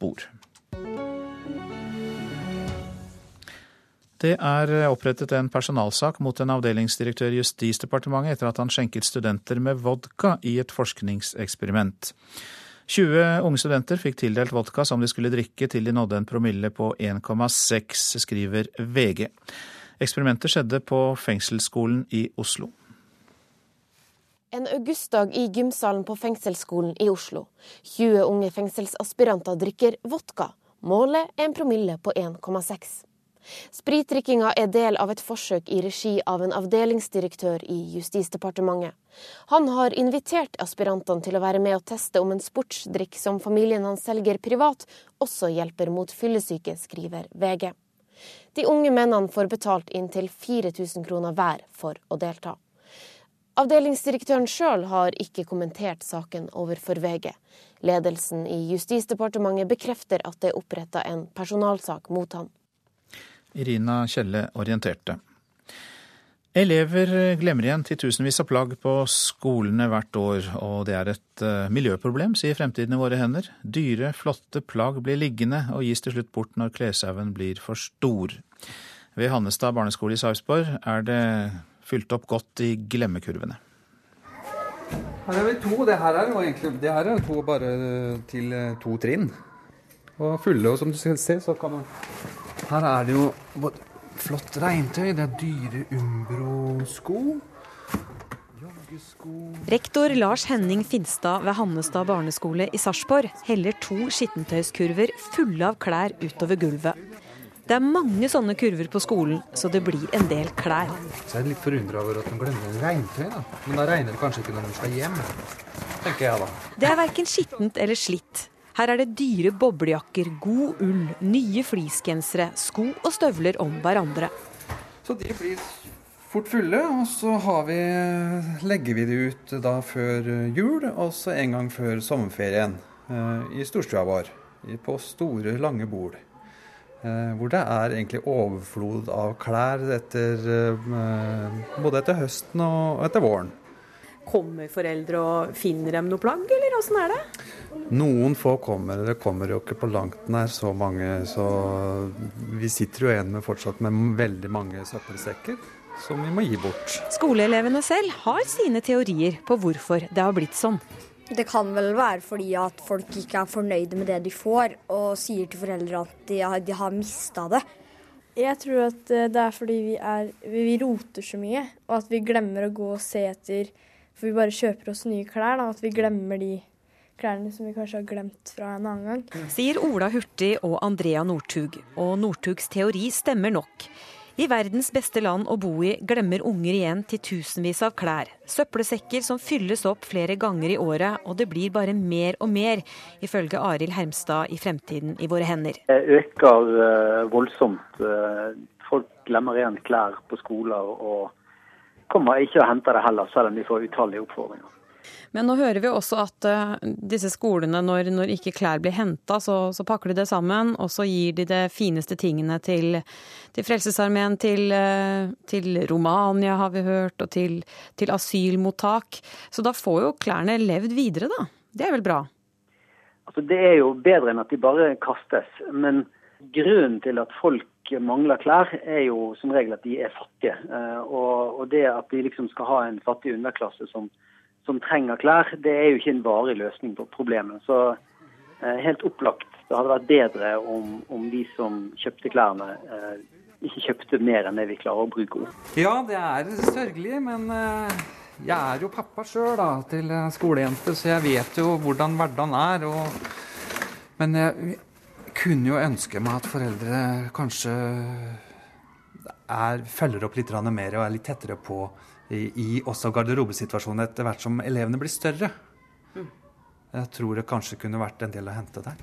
bor. Det er opprettet en personalsak mot en avdelingsdirektør i Justisdepartementet etter at han skjenket studenter med vodka i et forskningseksperiment. 20 unge studenter fikk tildelt vodka som de skulle drikke til de nådde en promille på 1,6, skriver VG. Eksperimentet skjedde på fengselsskolen i Oslo. En augustdag i gymsalen på fengselsskolen i Oslo. 20 unge fengselsaspiranter drikker vodka. Målet er en promille på 1,6. Spritdrikkinga er del av et forsøk i regi av en avdelingsdirektør i Justisdepartementet. Han har invitert aspirantene til å være med og teste om en sportsdrikk som familien hans selger privat, også hjelper mot fyllesyke, skriver VG. De unge mennene får betalt inntil 4000 kroner hver for å delta. Avdelingsdirektøren sjøl har ikke kommentert saken overfor VG. Ledelsen i Justisdepartementet bekrefter at det er oppretta en personalsak mot han. Irina Kjelle orienterte. Elever glemmer igjen titusenvis av plagg på skolene hvert år, og det er et uh, miljøproblem, sier Fremtiden i våre hender. Dyre, flotte plagg blir liggende og gis til slutt bort når kleshaugen blir for stor. Ved Hannestad barneskole i Sarpsborg er det fylt opp godt i glemmekurvene. Her er vi to. Det her er jo egentlig det her er to bare til eh, to trinn. Og fulle, og som du skal se, så kan man her er det jo flott regntøy. Det er dyre Umbro-sko. Rektor Lars Henning Finstad ved Hannestad barneskole i Sarpsborg heller to skittentøyskurver fulle av klær utover gulvet. Det er mange sånne kurver på skolen, så det blir en del klær. Så jeg er litt forundra over at de glemmer regntøy, da. Men da regner det kanskje ikke når de skal hjem, tenker jeg da. Det er verken skittent eller slitt. Her er det dyre boblejakker, god ull, nye fleecegensere, sko og støvler om hverandre. Så de blir fort fulle, og så vi, legger vi de ut da før jul, og så en gang før sommerferien eh, i storstua vår. På store, lange bord. Eh, hvor det er egentlig overflod av klær etter, eh, både etter høsten og etter våren. Kommer foreldre og finner dem noe plagg, eller åssen er det? Noen få kommer, det kommer jo ikke på langt nær så mange. Så vi sitter jo igjen med fortsatt med veldig mange søppelsekker som vi må gi bort. Skoleelevene selv har sine teorier på hvorfor det har blitt sånn. Det kan vel være fordi at folk ikke er fornøyde med det de får, og sier til foreldre at de har, de har mista det. Jeg tror at eh, det er fordi vi, er, vi roter så mye, og at vi glemmer å gå og se etter for vi bare kjøper oss nye klær, da, at vi glemmer de klærne som vi kanskje har glemt fra en annen gang. Sier Ola Hurtig og Andrea Northug. Og Northugs teori stemmer nok. I verdens beste land å bo i glemmer unger igjen til tusenvis av klær. Søppelsekker som fylles opp flere ganger i året, og det blir bare mer og mer, ifølge Arild Hermstad i Fremtiden i våre hender. Det øker uh, voldsomt. Uh, folk glemmer igjen klær på skoler og kommer ikke å hente det heller, selv om de får utallige oppfordringer. Men nå hører vi også at uh, disse skolene, når, når, ikke klær blir henta, så, så, pakker de det sammen, og så gir de det fineste tingene til, til Frelsesarmeen, til, uh, til, Romania, har vi hørt, og til, til, asylmottak. Så da får jo klærne levd videre, da. Det er vel bra? Altså, det er jo bedre enn at de bare kastes. Men grunnen til at folk mangler klær, er jo som regel at de er fattige. Eh, og, det at de liksom skal ha en fattig underklasse som, som, trenger klær, det er jo ikke en varig løsning på problemet. Så eh, helt opplagt det hadde vært bedre om, om de som kjøpte klærne, eh, ikke kjøpte mer enn det vi klarer å bruke opp. Ja, det er sørgelig, men jeg er jo pappa sjøl til skolejente, så jeg vet jo hvordan hverdagen er. Og, men jeg, kunne jo ønske meg at foreldre kanskje er, følger opp litt mer og er litt tettere på i, i også garderobesituasjonen etter hvert som elevene blir større. Jeg tror det kanskje kunne vært en del å hente der.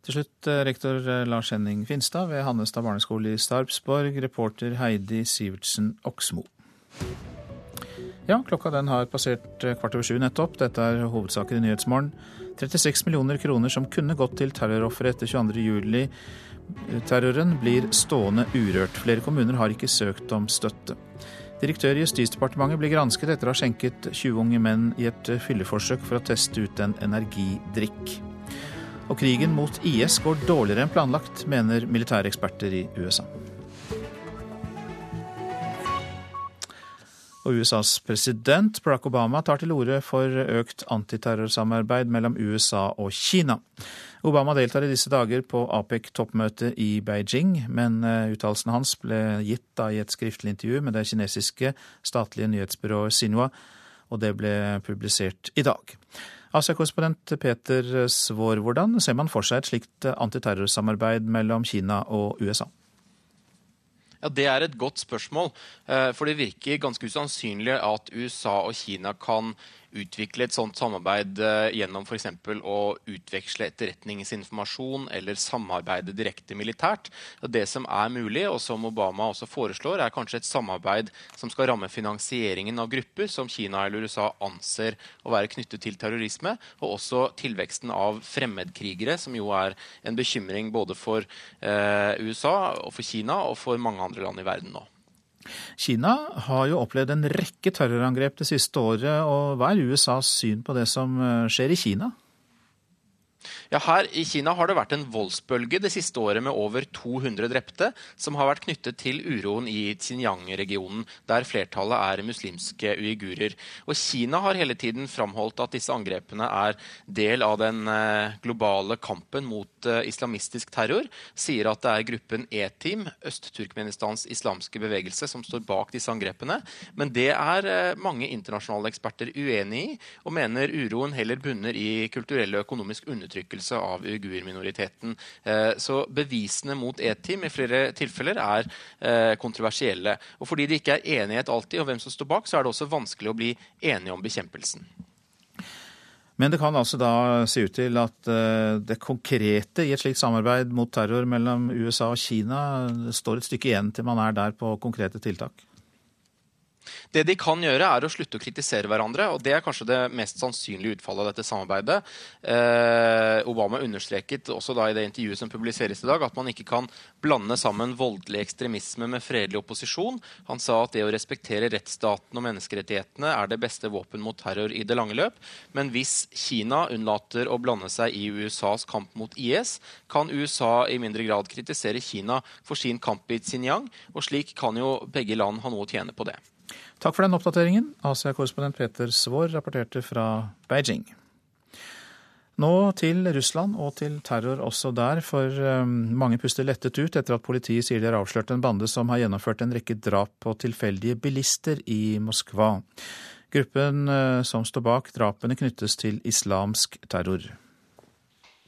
Til slutt eh, rektor eh, Lars Henning Finstad ved Hannestad barneskole i Starpsborg, reporter Heidi Sivertsen Oksmo. Ja, klokka den har passert eh, kvart over sju nettopp. Dette er hovedsaker i Nyhetsmorgen. 36 millioner kroner som kunne gått til terrorofre etter 22. juli. Terroren blir stående urørt. Flere kommuner har ikke søkt om støtte. Direktør i Justisdepartementet blir gransket etter å ha skjenket 20 unge menn i et fylleforsøk for å teste ut en energidrikk. Og krigen mot IS går dårligere enn planlagt, mener militære eksperter i USA. Og USAs president Barack Obama tar til orde for økt antiterrorsamarbeid mellom USA og Kina. Obama deltar i disse dager på APEC-toppmøtet i Beijing, men eh, uttalelsen hans ble gitt da i et skriftlig intervju med det kinesiske statlige nyhetsbyrået Sinwa, og det ble publisert i dag. Asia-korrespondent Peter Svaar, hvordan ser man for seg et slikt antiterrorsamarbeid mellom Kina og USA? Ja, Det er et godt spørsmål. Eh, for det virker ganske usannsynlig at USA og Kina kan utvikle et sånt samarbeid eh, gjennom f.eks. å utveksle etterretningsinformasjon eller samarbeide direkte militært. Det som er mulig, og som Obama også foreslår, er kanskje et samarbeid som skal ramme finansieringen av grupper som Kina eller USA anser å være knyttet til terrorisme, og også tilveksten av fremmedkrigere, som jo er en bekymring både for eh, USA og for Kina og for mange andre land i verden nå. Kina har jo opplevd en rekke terrorangrep det siste året, og hva er USAs syn på det som eh, skjer i Kina? Ja, her I Kina har det vært en voldsbølge det siste året med over 200 drepte, som har vært knyttet til uroen i Xinjiang-regionen, der flertallet er muslimske uigurer. Og Kina har hele tiden framholdt at disse angrepene er del av den eh, globale kampen mot eh, islamistisk terror. Sier at det er gruppen E-Team, Øst-Turkmenistans islamske bevegelse, som står bak disse angrepene. Men det er eh, mange internasjonale eksperter uenig i, og mener uroen heller bunner i kulturell og økonomisk undertrykkelse undertrykkelse av uigurminoriteten. Eh, så bevisene mot E-Team i flere tilfeller er eh, kontroversielle. Og fordi det ikke er enighet alltid om hvem som står bak, så er det også vanskelig å bli enige om bekjempelsen. Men det kan altså da se ut til at eh, det konkrete i et slikt samarbeid mot terror mellom USA og Kina står et stykke igjen til man er der på konkrete tiltak? Det de kan gjøre, er å slutte å kritisere hverandre. og Det er kanskje det mest sannsynlige utfallet av dette samarbeidet. Eh, Obama understreket også da i det intervjuet som publiseres i dag, at man ikke kan blande sammen voldelig ekstremisme med fredelig opposisjon. Han sa at det å respektere rettsstaten og menneskerettighetene er det beste våpen mot terror i det lange løp. Men hvis Kina unnlater å blande seg i USAs kamp mot IS, kan USA i mindre grad kritisere Kina for sin kamp i Xinjiang, og slik kan jo begge land ha noe å tjene på det. Takk for den oppdateringen. Asia-korrespondent Peter Svaar rapporterte fra Beijing. Nå til Russland og til terror også der, for um, mange puster lettet ut etter at politiet sier de har avslørt en bande som har gjennomført en rekke drap på tilfeldige bilister i Moskva. Gruppen uh, som står bak drapene knyttes til islamsk terror.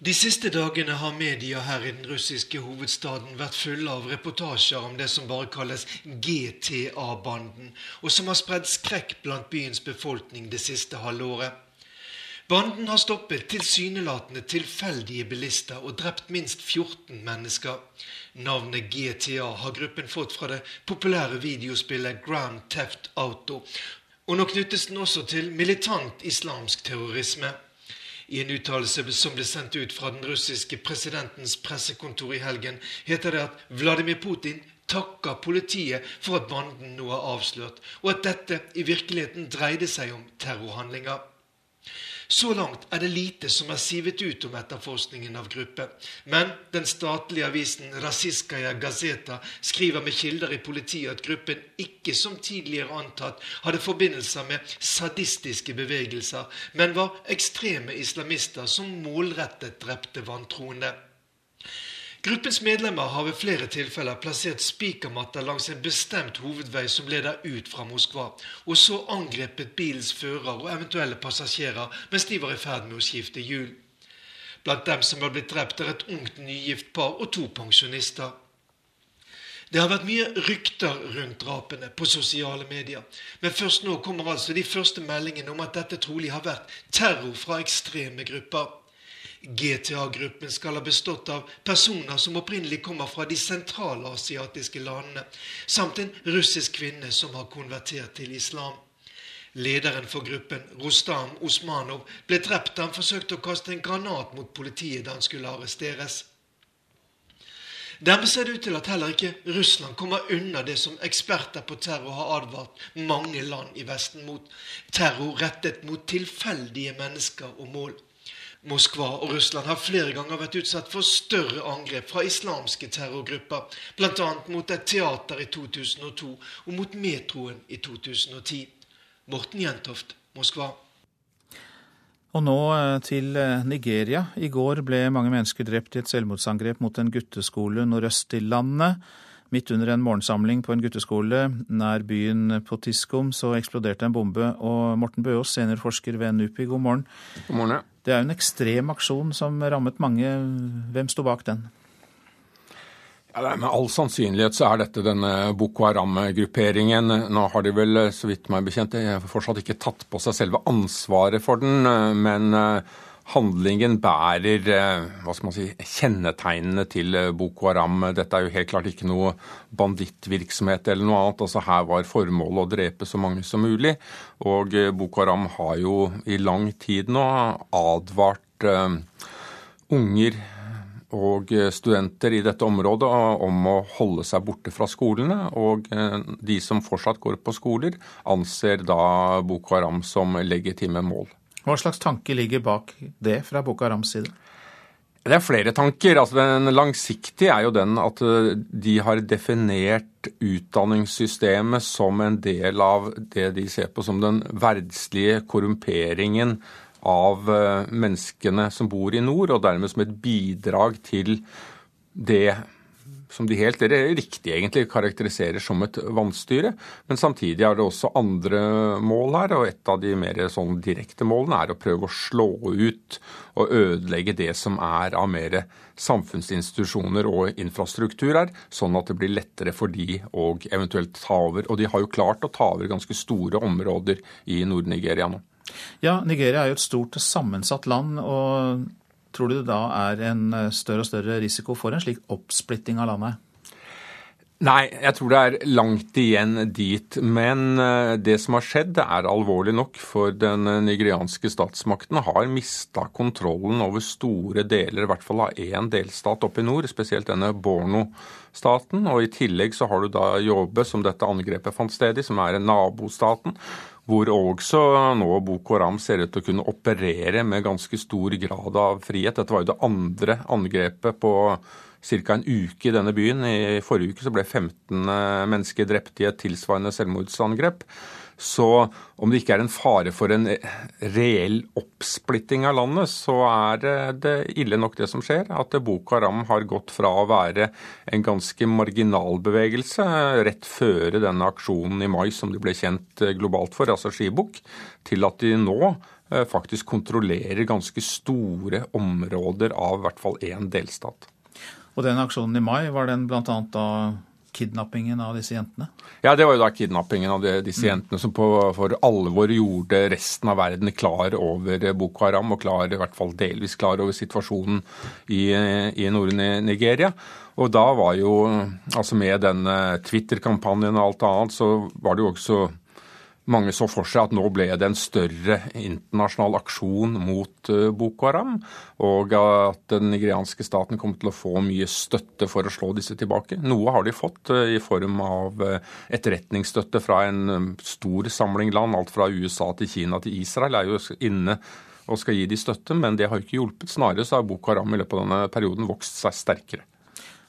De siste dagene har media her i den russiske hovedstaden vært fulle av reportasjer om det som bare kalles GTA-banden, og som har spredd skrekk blant byens befolkning det siste halvåret. Banden har stoppet tilsynelatende tilfeldige bilister og drept minst 14 mennesker. Navnet GTA har gruppen fått fra det populære videospillet Grand Theft Auto, og nå knyttes den også til militant islamsk terrorisme. I en uttalelse som ble sendt ut fra den russiske presidentens pressekontor i helgen, heter det at Vladimir Putin takker politiet for at banden nå er avslørt, og at dette i virkeligheten dreide seg om terrorhandlinger. Så langt er det lite som er sivet ut om etterforskningen av gruppen. Men den statlige avisen Rasiskaya Gazeta skriver med kilder i politiet at gruppen ikke som tidligere antatt hadde forbindelser med sadistiske bevegelser, men var ekstreme islamister som målrettet drepte vantroende. Gruppens medlemmer har ved flere tilfeller plassert spikermatter langs en bestemt hovedvei som leder ut fra Moskva, og så angrepet bilens fører og eventuelle passasjerer mens de var i ferd med å skifte hjul. Blant dem som har blitt drept, er et ungt nygift par og to pensjonister. Det har vært mye rykter rundt drapene på sosiale medier, men først nå kommer altså de første meldingene om at dette trolig har vært terror fra ekstreme grupper. GTA-gruppen skal ha bestått av personer som opprinnelig kommer fra de sentralasiatiske landene, samt en russisk kvinne som har konvertert til islam. Lederen for gruppen, Rostam Osmanov, ble drept da han forsøkte å kaste en granat mot politiet da han skulle arresteres. Dermed ser det ut til at heller ikke Russland kommer unna det som eksperter på terror har advart mange land i Vesten mot. Terror rettet mot tilfeldige mennesker og mål. Moskva og Russland har flere ganger vært utsatt for større angrep fra islamske terrorgrupper, bl.a. mot et teater i 2002 og mot metroen i 2010. Morten Jentoft, Moskva. Og nå eh, til eh, Nigeria. I går ble mange mennesker drept i et selvmordsangrep mot en gutteskole nordøst i landet. Midt under en morgensamling på en gutteskole nær byen Potiskum så eksploderte en bombe. Og Morten Bøås, seniorforsker ved NUPI, god morgen. God morgen. ja. Det er jo en ekstrem aksjon som rammet mange. Hvem sto bak den? Ja, med all sannsynlighet så er dette denne Boko Haram-grupperingen. Nå har de vel, så vidt meg bekjent, fortsatt ikke tatt på seg selve ansvaret for den. Men handlingen bærer eh, hva skal man si, kjennetegnene til eh, Boko Haram. Dette er jo helt klart ikke noe bandittvirksomhet eller noe annet. Altså Her var formålet å drepe så mange som mulig. Og eh, Boko Haram har jo i lang tid nå advart unger og studenter i dette området om å holde seg borte fra skolene. Og de som fortsatt går på skoler, anser da Boko Haram som legitime mål. Hva slags tanke ligger bak det fra Boko Harams side? Det er flere tanker. Altså, den langsiktige er jo den at eh, de har definert utdanningssystemet som en del av det de ser på som den verdslige korrumperingen av eh, menneskene som bor i nord, og dermed som et bidrag til det som de helt riktig egentlig karakteriserer som et vannstyre. Men samtidig er det også andre mål her, og et av de mer sånn direkte målene er å prøve å slå ut og ødelegge det som er av mer samfunnsinstitusjoner og infrastruktur her, sånn at det blir lettere for de å eventuelt ta over. Og de har jo klart å ta over ganske store områder i Nord-Nigeria nå. Ja, Nigeria er jo et stort sammensatt land. og Tror du det da er en eh, større og større risiko for en slik oppsplitting av landet? Nei, jeg tror det er langt igjen dit. Men eh, det som har skjedd, er alvorlig nok. For den nigerianske statsmakten har mista kontrollen over store deler, i hvert fall av én delstat oppe i nord, spesielt denne Borno-staten. Og i tillegg så har du da Jobe, som dette angrepet fant sted i, som er nabostaten hvor også nå Boko Haram ser ut til å kunne operere med ganske stor grad av frihet. Dette var jo det andre angrepet på ca. en uke i denne byen. I forrige uke så ble 15 mennesker drept i et tilsvarende selvmordsangrep. Så om det ikke er en fare for en reell oppsplitting av landet, så er det ille nok det som skjer. At Boko Haram har gått fra å være en ganske marginal bevegelse rett før denne aksjonen i mai som de ble kjent globalt for, altså Skibukk, til at de nå eh, faktisk kontrollerer ganske store områder av i hvert fall én delstat. Og den aksjonen i mai, var den bl.a. da kidnappingen av disse jentene? Ja, det var jo da kidnappingen av disse jentene som på, for alvor gjorde resten av verden klar over Boko Haram, og klar, i hvert fall delvis klar over situasjonen i, i Nord-Nigeria. Og da var jo, altså med den Twitter-kampanjen og alt annet, så var det jo også mange så for seg at nå ble det en større internasjonal aksjon mot eh, Boko Haram, og at den nigerianske staten kommer til å få mye støtte for å slå disse tilbake. Noe har de fått eh, i form av eh, etterretningsstøtte fra en stor samling land. Alt fra USA til Kina til Israel er jo inne og skal gi de støtte, men det har ikke hjulpet. Snarere så har Boko Haram i løpet av denne perioden vokst seg sterkere.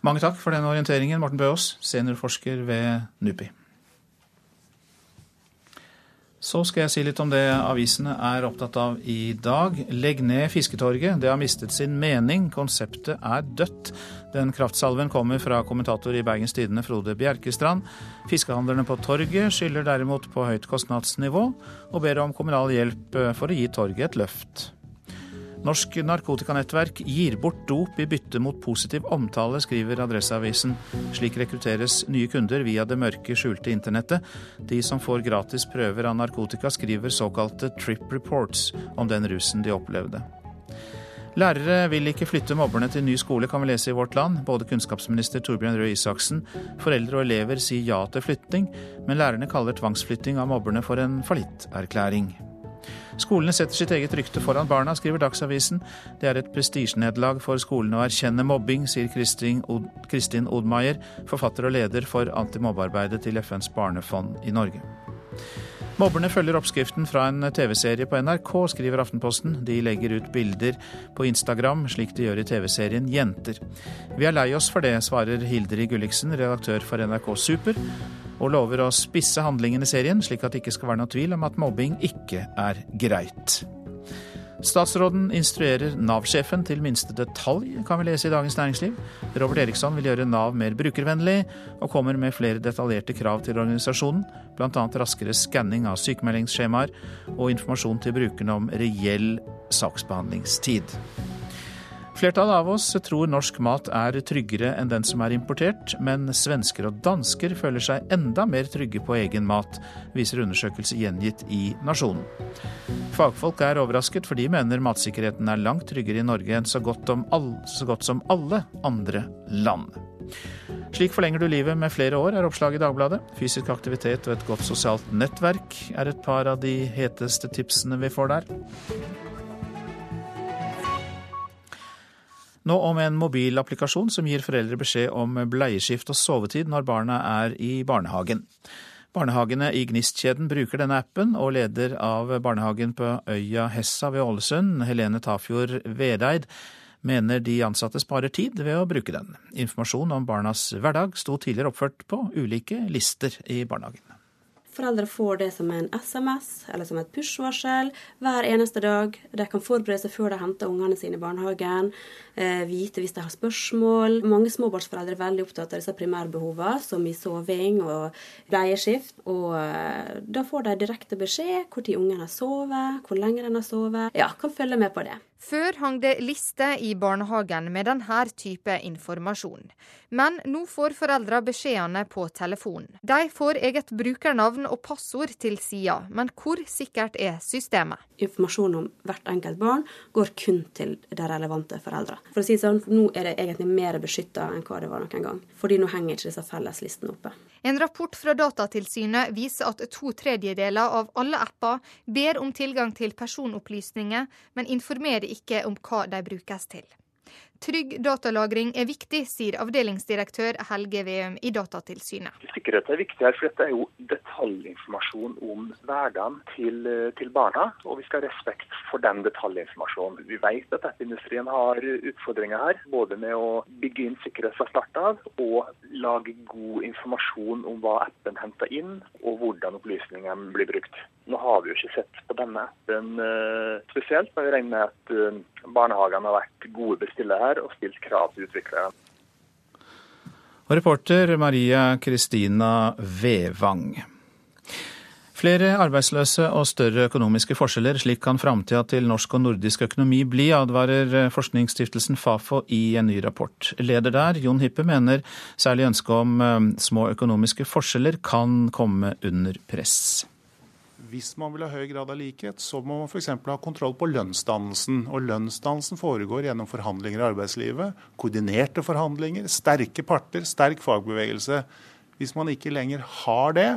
Mange takk for den orienteringen, Morten Bøås, seniorforsker ved NUPI. Så skal jeg si litt om det avisene er opptatt av i dag. Legg ned Fisketorget, det har mistet sin mening, konseptet er dødt. Den kraftsalven kommer fra kommentator i Bergens Tidende Frode Bjerkestrand. Fiskehandlerne på torget skylder derimot på høyt kostnadsnivå, og ber om kommunal hjelp for å gi torget et løft. Norsk narkotikanettverk gir bort dop i bytte mot positiv omtale, skriver Adresseavisen. Slik rekrutteres nye kunder via det mørke, skjulte internettet. De som får gratis prøver av narkotika, skriver såkalte trip reports om den rusen de opplevde. Lærere vil ikke flytte mobberne til ny skole, kan vi lese i Vårt Land. Både kunnskapsminister Torbjørn Røe Isaksen, foreldre og elever sier ja til flytting, men lærerne kaller tvangsflytting av mobberne for en fallitterklæring. Skolene setter sitt eget rykte foran barna, skriver Dagsavisen. Det er et prestisjenederlag for skolene å erkjenne mobbing, sier Kristin, Od Kristin Odmaier, forfatter og leder for antimobbearbeidet til FNs barnefond i Norge. Mobberne følger oppskriften fra en TV-serie på NRK, skriver Aftenposten. De legger ut bilder på Instagram, slik de gjør i TV-serien Jenter. Vi er lei oss for det, svarer Hildrid Gulliksen, redaktør for NRK Super, og lover å spisse handlingen i serien, slik at det ikke skal være noe tvil om at mobbing ikke er greit. Statsråden instruerer Nav-sjefen til minste detalj, kan vi lese i Dagens Næringsliv. Robert Eriksson vil gjøre Nav mer brukervennlig, og kommer med flere detaljerte krav til organisasjonen, bl.a. raskere skanning av sykemeldingsskjemaer og informasjon til brukerne om reell saksbehandlingstid. Flertallet av oss tror norsk mat er tryggere enn den som er importert, men svensker og dansker føler seg enda mer trygge på egen mat, viser undersøkelse gjengitt i Nasjonen. Fagfolk er overrasket, for de mener matsikkerheten er langt tryggere i Norge enn så godt, all, så godt som alle andre land. Slik forlenger du livet med flere år, er oppslaget i Dagbladet. Fysisk aktivitet og et godt sosialt nettverk er et par av de heteste tipsene vi får der. Nå om en mobilapplikasjon som gir foreldre beskjed om bleieskift og sovetid når barna er i barnehagen. Barnehagene i Gnist-kjeden bruker denne appen, og leder av barnehagen på øya Hessa ved Ålesund, Helene Tafjord Vedeid, mener de ansatte sparer tid ved å bruke den. Informasjon om barnas hverdag sto tidligere oppført på ulike lister i barnehagen. Foreldre får det som en SMS eller som et push-varsel hver eneste dag. De kan forberede seg før de henter ungene sine i barnehagen. Eh, vite hvis de har spørsmål. Mange småbarnsforeldre er veldig opptatt av disse primærbehovene, som i soving og bleieskift. Og eh, da får de direkte beskjed når ungen har sovet, hvor lenge den har sovet. Ja, kan følge med på det. Før hang det lister i barnehagen med denne type informasjon. Men nå får foreldra beskjedene på telefonen. De får eget brukernavn og passord til sida, men hvor sikkert er systemet? Informasjon om hvert enkelt barn går kun til de relevante foreldre. For å si sånn, Nå er det egentlig mer beskytta enn hva det var noen gang. Fordi nå henger ikke disse felleslistene oppe. En rapport fra Datatilsynet viser at to tredjedeler av alle apper ber om tilgang til personopplysninger, men informerer ikke om hva de brukes til. Trygg datalagring er viktig, sier avdelingsdirektør Helge Veum i Datatilsynet. Sikkerhet er viktig her, for dette er jo detaljinformasjon om hverdagen til, til, barna. Og vi skal ha respekt for den detaljinformasjonen. Vi vet at appindustrien har utfordringer her, både med å bygge inn sikkerhet fra start av, og lage god informasjon om hva appen henter inn, og hvordan opplysningene blir brukt. Nå har vi jo ikke sett på denne appen uh, spesielt, men vi regner med at uh, barnehagene har vært gode bestillere her og stilt krav til utviklerne. Og reporter Maria Kristina Vevang. Flere arbeidsløse og større økonomiske forskjeller, slik kan framtida til norsk og nordisk økonomi bli, advarer forskningsstiftelsen Fafo i en ny rapport. Leder der, Jon Hippe, mener særlig ønsket om eh, små økonomiske forskjeller kan komme under press hvis man vil ha høy grad av likhet, så må man f.eks. ha kontroll på lønnsdannelsen. Og lønnsdannelsen foregår gjennom forhandlinger i arbeidslivet. Koordinerte forhandlinger, sterke parter, sterk fagbevegelse. Hvis man ikke lenger har det,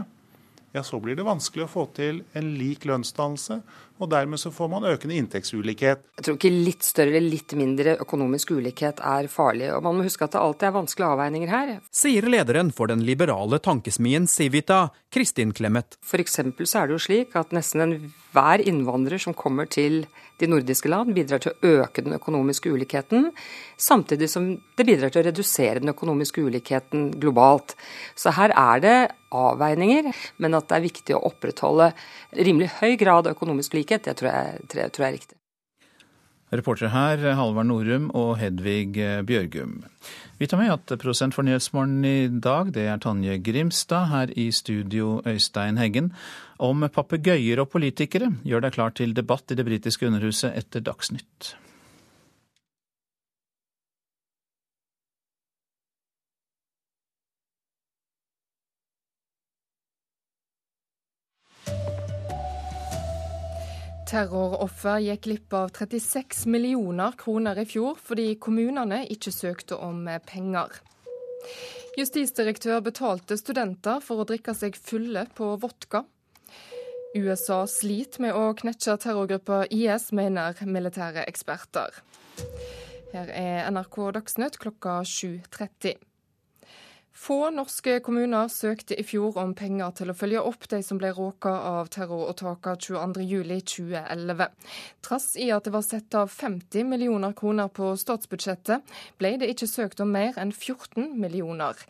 ja, så blir det vanskelig å få til en lik lønnsdannelse. Og dermed så får man økende inntektsulikhet. Jeg tror ikke litt større eller litt mindre økonomisk ulikhet er farlig. Og man må huske at det alltid er vanskelige avveininger her. Sier lederen for den liberale tankesmien Civita, Kristin Clemet. For eksempel så er det jo slik at nesten enhver innvandrer som kommer til de nordiske land, bidrar til å øke den økonomiske ulikheten, samtidig som det bidrar til å redusere den økonomiske ulikheten globalt. Så her er det avveininger, men at det er viktig å opprettholde rimelig høy grad av økonomisk likhet, det tror jeg, tror jeg er riktig. Reportere her Halvard Norum og Hedvig Bjørgum. Vi tar med at prosent for Nyhetsmorgen i dag, det er Tonje Grimstad. Her i studio Øystein Heggen. Om papegøyer og politikere gjør deg klar til debatt i det britiske underhuset etter Dagsnytt. Terroroffer gikk glipp av 36 millioner kroner i fjor fordi kommunene ikke søkte om penger. Justisdirektør betalte studenter for å drikke seg fulle på vodka. USA sliter med å knekke terrorgruppa IS, mener militære eksperter. Her er NRK Dagsnytt klokka 7.30. Få norske kommuner søkte i fjor om penger til å følge opp de som ble råka av terroråtakene 22.07.2011. Trass i at det var satt av 50 millioner kroner på statsbudsjettet, ble det ikke søkt om mer enn 14 millioner.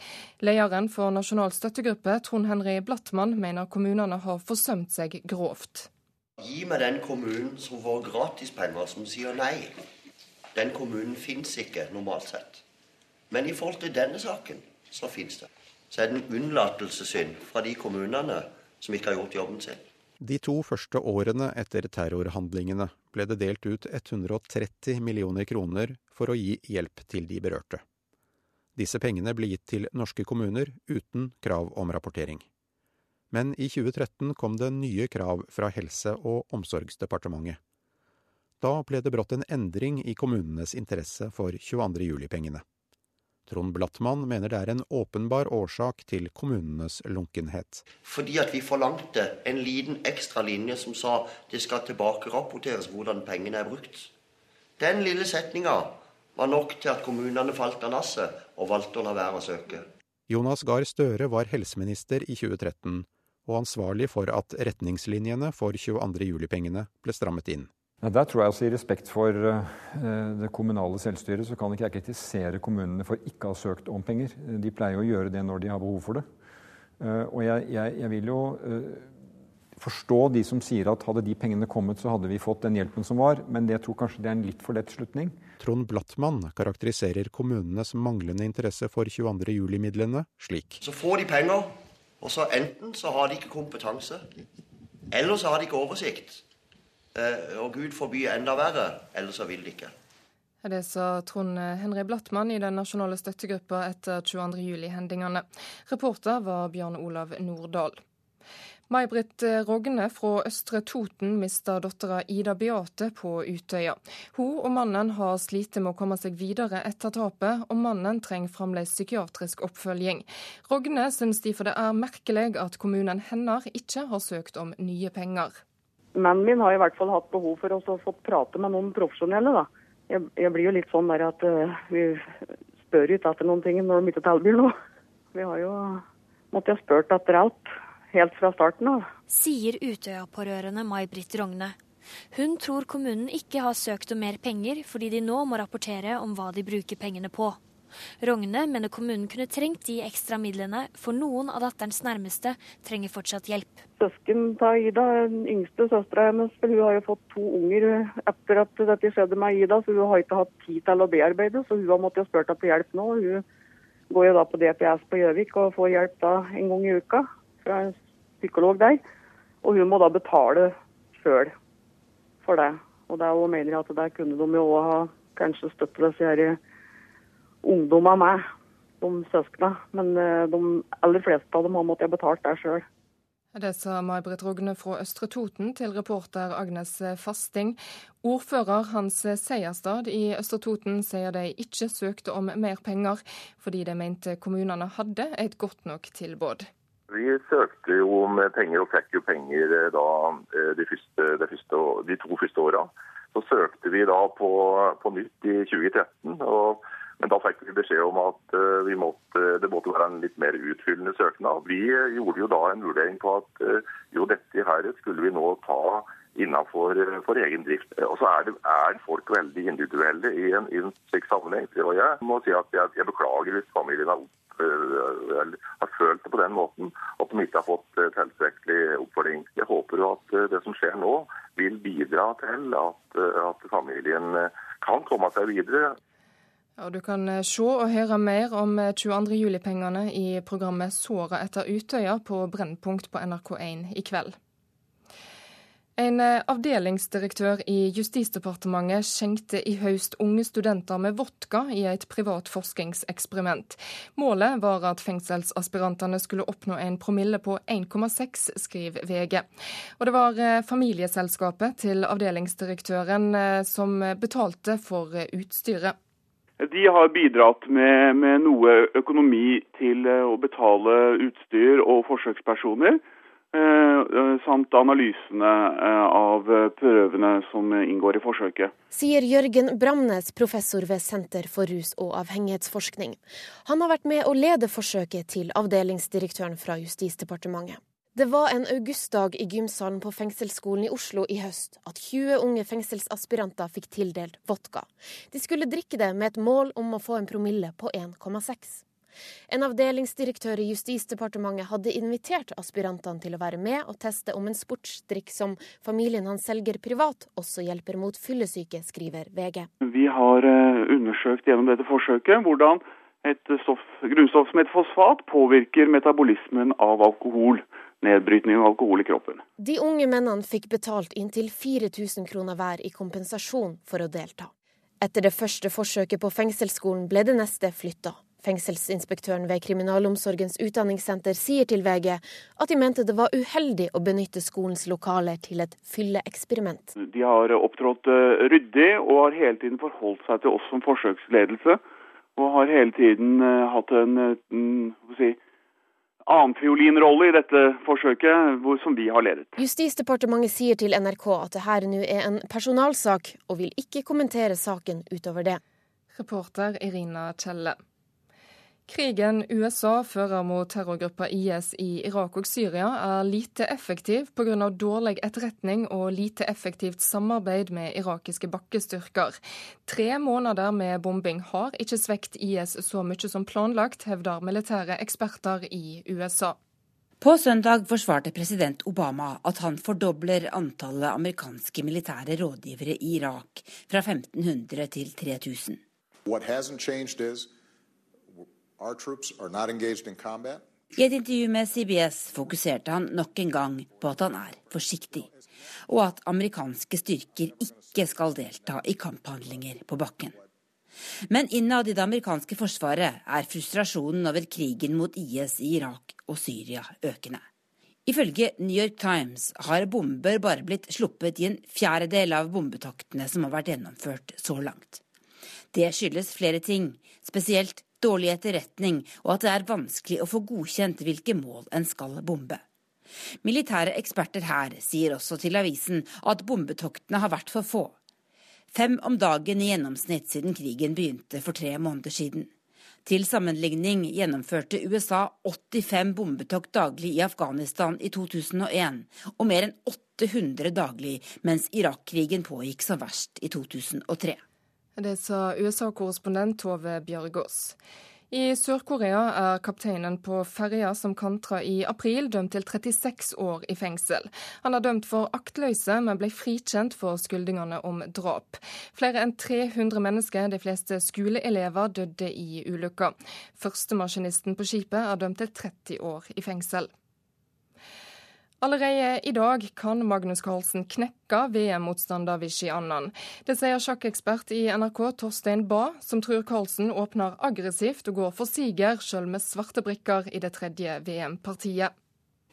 Lederen for Nasjonal støttegruppe, Trond Henry Blattmann, mener kommunene har forsømt seg grovt. Gi meg den kommunen som får gratispenger, som sier nei. Den kommunen fins ikke normalt sett. Men i forhold til denne saken så fins det. Så er det en unnlatelsessynd fra de kommunene som ikke har gjort jobben sin. De to første årene etter terrorhandlingene ble det delt ut 130 millioner kroner for å gi hjelp til de berørte. Disse pengene ble gitt til norske kommuner uten krav om rapportering. Men i 2013 kom det nye krav fra Helse- og omsorgsdepartementet. Da ble det brått en endring i kommunenes interesse for 22. juli-pengene. Trond Blattmann mener det er en åpenbar årsak til kommunenes lunkenhet. Fordi at vi forlangte en liten ekstra linje som sa det skal tilbakerapporteres hvordan pengene er brukt. Den lille setninga var nok til at kommunene falt av lasset og valgte å la være å søke. Jonas Gahr Støre var helseminister i 2013 og ansvarlig for at retningslinjene for 22. juli-pengene ble strammet inn. Ja, der tror jeg altså I respekt for uh, det kommunale selvstyret så kan ikke jeg kritisere kommunene for ikke å ha søkt om penger. De pleier å gjøre det når de har behov for det. Og jeg, jeg, jeg, vil jo forstå de som sier at hadde de pengene kommet, så hadde vi fått den hjelpen som var, men jeg tror kanskje det er en litt for lett slutning. Trond Blattmann karakteriserer kommunenes manglende interesse for 22. juli-midlene slik. Så får de penger, og så enten så har de ikke kompetanse, eller så har de ikke oversikt. Eh, og Gud forby enda verre, ellers så vil de ikke. Det sa Trond Henri Blattmann i den nasjonale støttegruppa etter 22.07-hendingene. Reporter var Bjørn Olav Nordahl. May-Britt Rogne fra Østre Toten mista dattera Ida Beate på Utøya. Hun og mannen har slitt med å komme seg videre etter tapet, og mannen trenger fremdeles psykiatrisk oppfølging. Rogne syns derfor det er merkelig at kommunen hennes ikke har søkt om nye penger. Mannen min har i hvert fall hatt behov for å få prate med noen profesjonelle. da. Jeg, jeg, blir jo litt sånn der at uh, vi spør ikke etter noen ting når de ikke tilbyr noe. Vi har jo måttet ha spurt etter alt helt fra starten av. Sier Utøya-pårørende May-Britt Rogne. Hun tror kommunen ikke har søkt om mer penger, fordi de nå må rapportere om hva de bruker pengene på. Rogne mener kommunen kunne trengt de ekstra midlene, for noen av datterens nærmeste trenger fortsatt hjelp. Søsken til Ida, den yngste søstera hennes, hun har jo fått to unger etter at dette skjedde med Ida, så hun har ikke hatt tid til å bearbeide, så hun har måttet spørre etter hjelp nå. Hun går jo da på DPS på Gjøvik og får hjelp da en gang i uka fra en psykolog der. Og hun må da betale sjøl for det. Og det mener at det kunne de jo òg ha kanskje støttet disse her ungdommer meg, de søsknene. Men eh, de aller fleste av dem har måttet betalt det sjøl. Det sa May-Britt Rogne fra Østre Toten til reporter Agnes Fasting. Ordfører Hans Seierstad i Østre Toten sier de ikke søkte om mer penger, fordi de mente kommunene hadde et godt nok tilbud. Vi søkte jo om penger og fikk jo penger eh, da eh, de, første, de, første, de to første åra. Så søkte vi da på, på nytt i 2013. og men da fikk vi beskjed om at uh, måtte, det måtte være en litt mer utfyllende søknad. Vi uh, gjorde jo da en vurdering på at uh, jo, dette her skulle vi nå ta innenfor for egen drift. Og så er, det, er, folk veldig individuelle i en, i en slik sammenheng. Og jeg må si at jeg, jeg beklager hvis familien har, har, følt det på den måten at de ikke har fått tilstrekkelig oppfølging. Jeg håper jo at det som skjer nå, vil bidra til at, at familien kan komme seg videre. Og Du kan eh, se og høre mer om 22. Eh, juli-pengene i programmet 'Såra etter Utøya' på Brennpunkt på NRK1 i kveld. En eh, avdelingsdirektør i Justisdepartementet skjenkte i høst unge studenter med vodka i et privat forskningseksperiment. Målet var at fengselsaspirantene skulle oppnå en promille på 1,6, skriver VG. Og det var familieselskapet til avdelingsdirektøren som betalte for utstyret. De har bidratt med, med noe økonomi til å betale utstyr og forsøkspersoner. Eh, eh, samt analysene eh, av prøvene som inngår i forsøket. Sier Jørgen Bramnes, professor ved Senter for rus- og avhengighetsforskning. Han har vært med å lede forsøket til avdelingsdirektøren fra Justisdepartementet. Det var en augustdag i gymsalen på fengselsskolen i Oslo i høst at 20 unge fengselsaspiranter fikk tildelt vodka. De skulle drikke det med et mål om å få en promille på 1,6. En avdelingsdirektør i Justisdepartementet hadde invitert aspirantene til å være med og teste om en sportsdrikk som familien hans selger privat, også hjelper mot fyllesyke, skriver VG. Vi har eh, undersøkt gjennom dette forsøket hvordan et stoff, grunnstoff som heter fosfat påvirker metabolismen av alkohol. Nedbrytning av alkohol i kroppen. De unge mennene fikk betalt inntil 4000 kroner hver i kompensasjon for å delta. Etter det første forsøket på fengselsskolen ble det neste flytta. Fengselsinspektøren ved Kriminalomsorgens utdanningssenter sier til VG at de mente det var uheldig å benytte skolens lokaler til et fylleeksperiment. De har opptrådt eh, ryddig og har hele tiden forholdt seg til oss som forsøksledelse. Og har hele tiden eh, hatt en, eh, en si, annenfiolinrolle i dette forsøket, hvor, som vi har ledet. Justisdepartementet sier til NRK at det her nå er en personalsak, og vil ikke kommentere saken utover det. Reporter Irina Kjelle. Krigen USA fører mot terrorgruppa IS i Irak og Syria er lite effektiv pga. dårlig etterretning og lite effektivt samarbeid med irakiske bakkestyrker. Tre måneder med bombing har ikke svekt IS så mye som planlagt, hevder militære eksperter i USA. På søndag forsvarte president Obama at han fordobler antallet amerikanske militære rådgivere i Irak fra 1500 til 3000. What hasn't changed is i et intervju med CBS fokuserte han nok en gang på at han er forsiktig, og at amerikanske styrker ikke skal delta i kamphandlinger på bakken. Men innad i det amerikanske forsvaret er frustrasjonen over krigen mot IS i Irak og Syria økende. Ifølge New York Times har bomber bare blitt sluppet i en fjerdedel av bombetaktene som har vært gjennomført så langt. Det skyldes flere ting, spesielt dårlig etterretning og at det er vanskelig å få godkjent hvilke mål en skal bombe. Militære eksperter her sier også til avisen at bombetoktene har vært for få. Fem om dagen i gjennomsnitt siden krigen begynte for tre måneder siden. Til sammenligning gjennomførte USA 85 bombetokt daglig i Afghanistan i 2001, og mer enn 800 daglig mens Irak-krigen pågikk som verst i 2003. Det sa USA-korrespondent Tove Bjørgaas. I Sør-Korea er kapteinen på ferja som kantra i april, dømt til 36 år i fengsel. Han er dømt for aktløse, men ble frikjent for skyldningene om drap. Flere enn 300 mennesker, de fleste skoleelever, døde i ulykka. Førstemaskinisten på skipet er dømt til 30 år i fengsel. Allerede i dag kan Magnus Carlsen knekke VM-motstander Vishy Annan. Det sier sjakkekspert i NRK Torstein Bae, som tror Carlsen åpner aggressivt og går for siger, sjøl med svarte brikker i det tredje VM-partiet.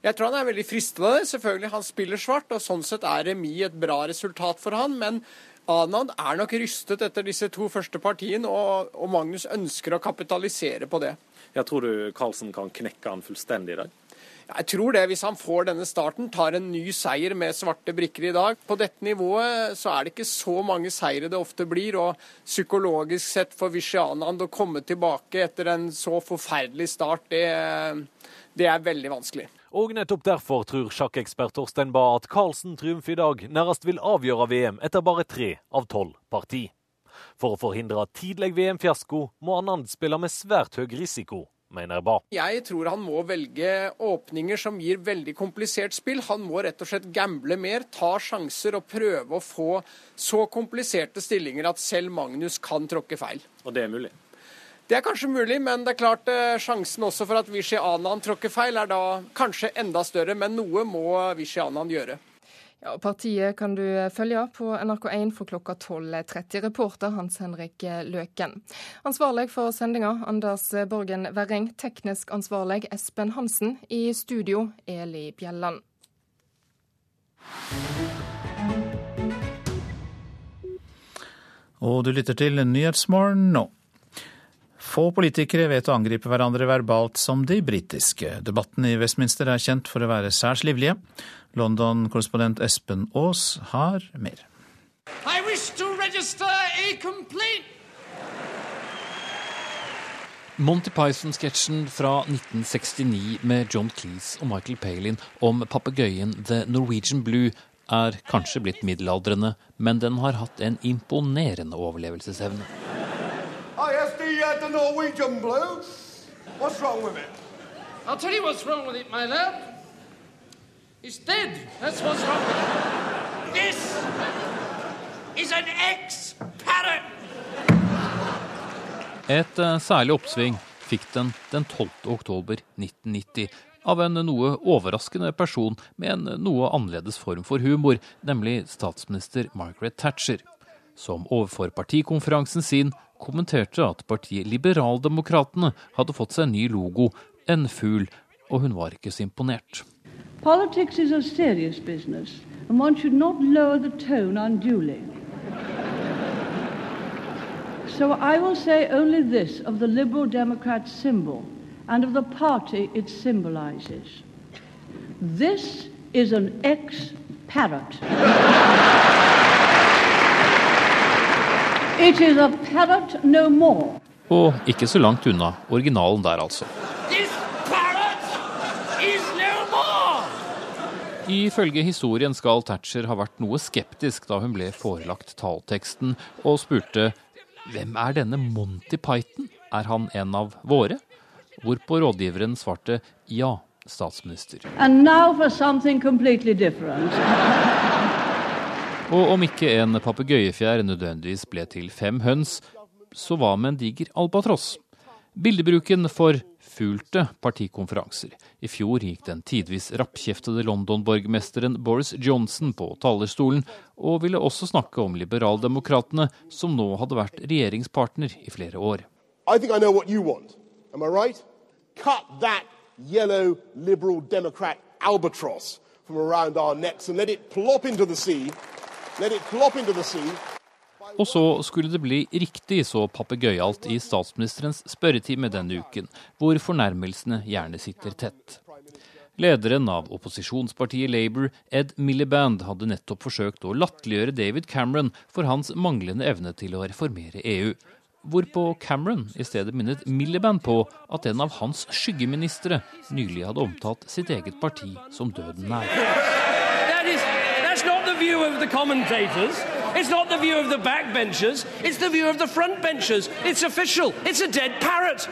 Jeg tror han er veldig fristende. Selvfølgelig, han spiller svart, og sånn sett er remis et bra resultat for han. Men Anand er nok rystet etter disse to første partiene, og, og Magnus ønsker å kapitalisere på det. Jeg tror du Carlsen kan knekke han fullstendig i dag? Jeg tror det, hvis han får denne starten, tar en ny seier med svarte brikker i dag. På dette nivået så er det ikke så mange seire det ofte blir. Og psykologisk sett for Vishianand å komme tilbake etter en så forferdelig start, det, det er veldig vanskelig. Og nettopp derfor tror sjakkekspert Torstein Bae at Carlsen triumf i dag nærmest vil avgjøre VM etter bare tre av tolv parti. For å forhindre tidlig VM-fiasko må Anand spille med svært høy risiko mener Ba. Jeg tror han må velge åpninger som gir veldig komplisert spill. Han må rett og slett gamble mer, ta sjanser og prøve å få så kompliserte stillinger at selv Magnus kan tråkke feil. Og det er mulig? Det er kanskje mulig, men det er klart eh, sjansen også for at Vishy Anand tråkker feil, er da kanskje enda større. Men noe må Vishy Anand gjøre. Ja, partiet kan du følge på NRK1 for klokka 12.30. Reporter Hans Henrik Løken. Ansvarlig for sendinga Anders Borgen Werring. Teknisk ansvarlig Espen Hansen. I studio Eli Bjelland. Og du lytter til Nyhetsmorgen nå. Få politikere vet å angripe hverandre verbalt som de britiske. Debatten i Westminster er kjent for å være særs livlige. London-korrespondent Espen Aas har mer. I wish to register a complaint. Monty Python-sketsjen fra 1969 med John Cleese og Michael Palin om papegøyen The Norwegian Blue er kanskje blitt middelaldrende, men den har hatt en imponerende overlevelsesevne. Yes, the, Norwegian blue. What's wrong with it? I'll tell you what's wrong with it, my lad. It's dead. That's what's wrong with it. This is an ex-parrot. Et uh, særlig oppsving fikk den den 12. oktober 1990 av en noe overraskende person med en noe annerledes form for humor, nemlig statsminister Margaret Thatcher, som overfor partikonferansen sin kommenterte at partiet Liberaldemokratene hadde fått seg en ny logo, en fugl, og hun var ikke så imponert. Politics is a serious business, and one should not lower the tone unduly. So I will say only this of the Liberal Democrat symbol and of the party it symbolizes. This is an ex-parrot. It is a parrot no more. Og ikke så langt unna originalen der, altså. Ifølge historien skal Thatcher ha vært noe skeptisk da hun ble forelagt talteksten og spurte hvem er denne Monty Python, er han en av våre? Hvorpå rådgiveren svarte ja, statsminister. And now for something completely different. (laughs) Og om ikke en papegøyefjær nødvendigvis ble til fem høns, så hva med en diger albatross? Bildebruken forfulgte partikonferanser. I fjor gikk den tidvis rappkjeftede London-borgermesteren Boris Johnson på talerstolen, og ville også snakke om liberaldemokratene, som nå hadde vært regjeringspartner i flere år. I I I right? Cut that yellow liberal democrat albatross from around our necks and let it plop into the sea og så skulle det bli riktig så papegøyalt i statsministerens spørretime denne uken, hvor fornærmelsene gjerne sitter tett. Lederen av opposisjonspartiet Labour, Ed Miliband, hadde nettopp forsøkt å latterliggjøre David Cameron for hans manglende evne til å reformere EU. Hvorpå Cameron i stedet minnet Miliband på at en av hans skyggeministre nylig hadde omtalt sitt eget parti som døden nær. View of the commentators. It's not the view of the backbenchers. It's the view of the frontbenchers. It's official. It's a dead parrot.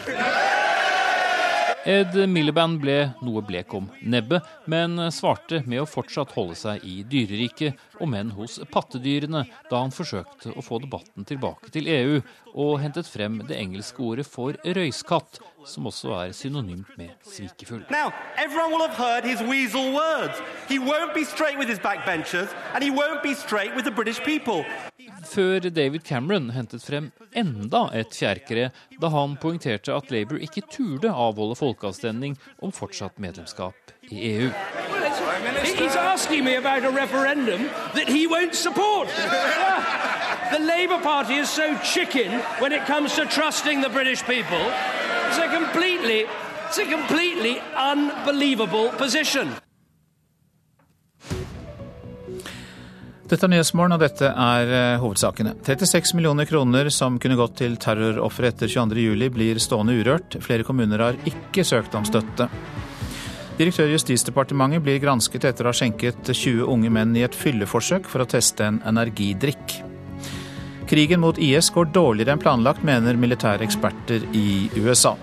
Ed Miliband ble noe blek om nebbet, men svarte med å fortsatt holde seg i dyreriket, om enn hos pattedyrene, da han forsøkte å få debatten tilbake til EU, og hentet frem det engelske ordet for røyskatt, som også er synonymt med svikefull. Now, Før David Cameron hentet frem enda et fjærkre da han poengterte at Labour ikke turde avholde folkeavstemning om fortsatt medlemskap i EU. He's asking me about a referendum that he won't support. the Labour Party is so chicken when it comes to trusting the British people. It's a completely, it's a completely unbelievable position. Dette er Nyhetsmorgen, og dette er uh, hovedsakene. 36 millioner kroner som kunne gått til terrorofre etter 22.07, blir stående urørt. Flere kommuner har ikke søkt om støtte. Direktør i Justisdepartementet blir gransket etter å ha skjenket 20 unge menn i et fylleforsøk for å teste en energidrikk. Krigen mot IS går dårligere enn planlagt, mener militære eksperter i USA.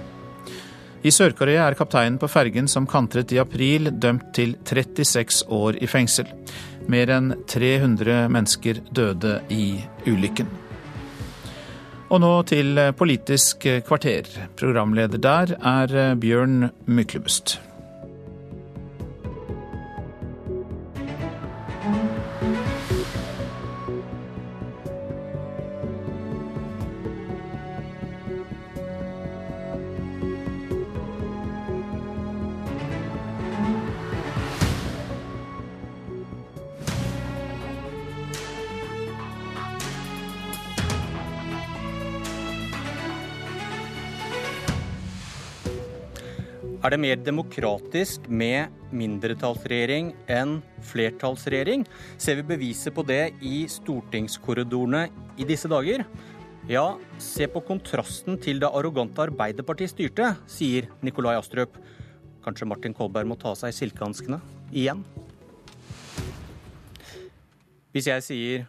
I Sør-Korea er kapteinen på fergen som kantret i april, dømt til 36 år i fengsel. Mer enn 300 mennesker døde i ulykken. Og nå til Politisk kvarter. Programleder der er Bjørn Myklebust. Er det mer demokratisk med mindretallsregjering enn flertallsregjering? Ser vi beviset på det i stortingskorridorene i disse dager? Ja, se på kontrasten til da arrogante Arbeiderpartiet styrte, sier Nikolai Astrup. Kanskje Martin Kolberg må ta seg silkehanskene igjen? Hvis jeg sier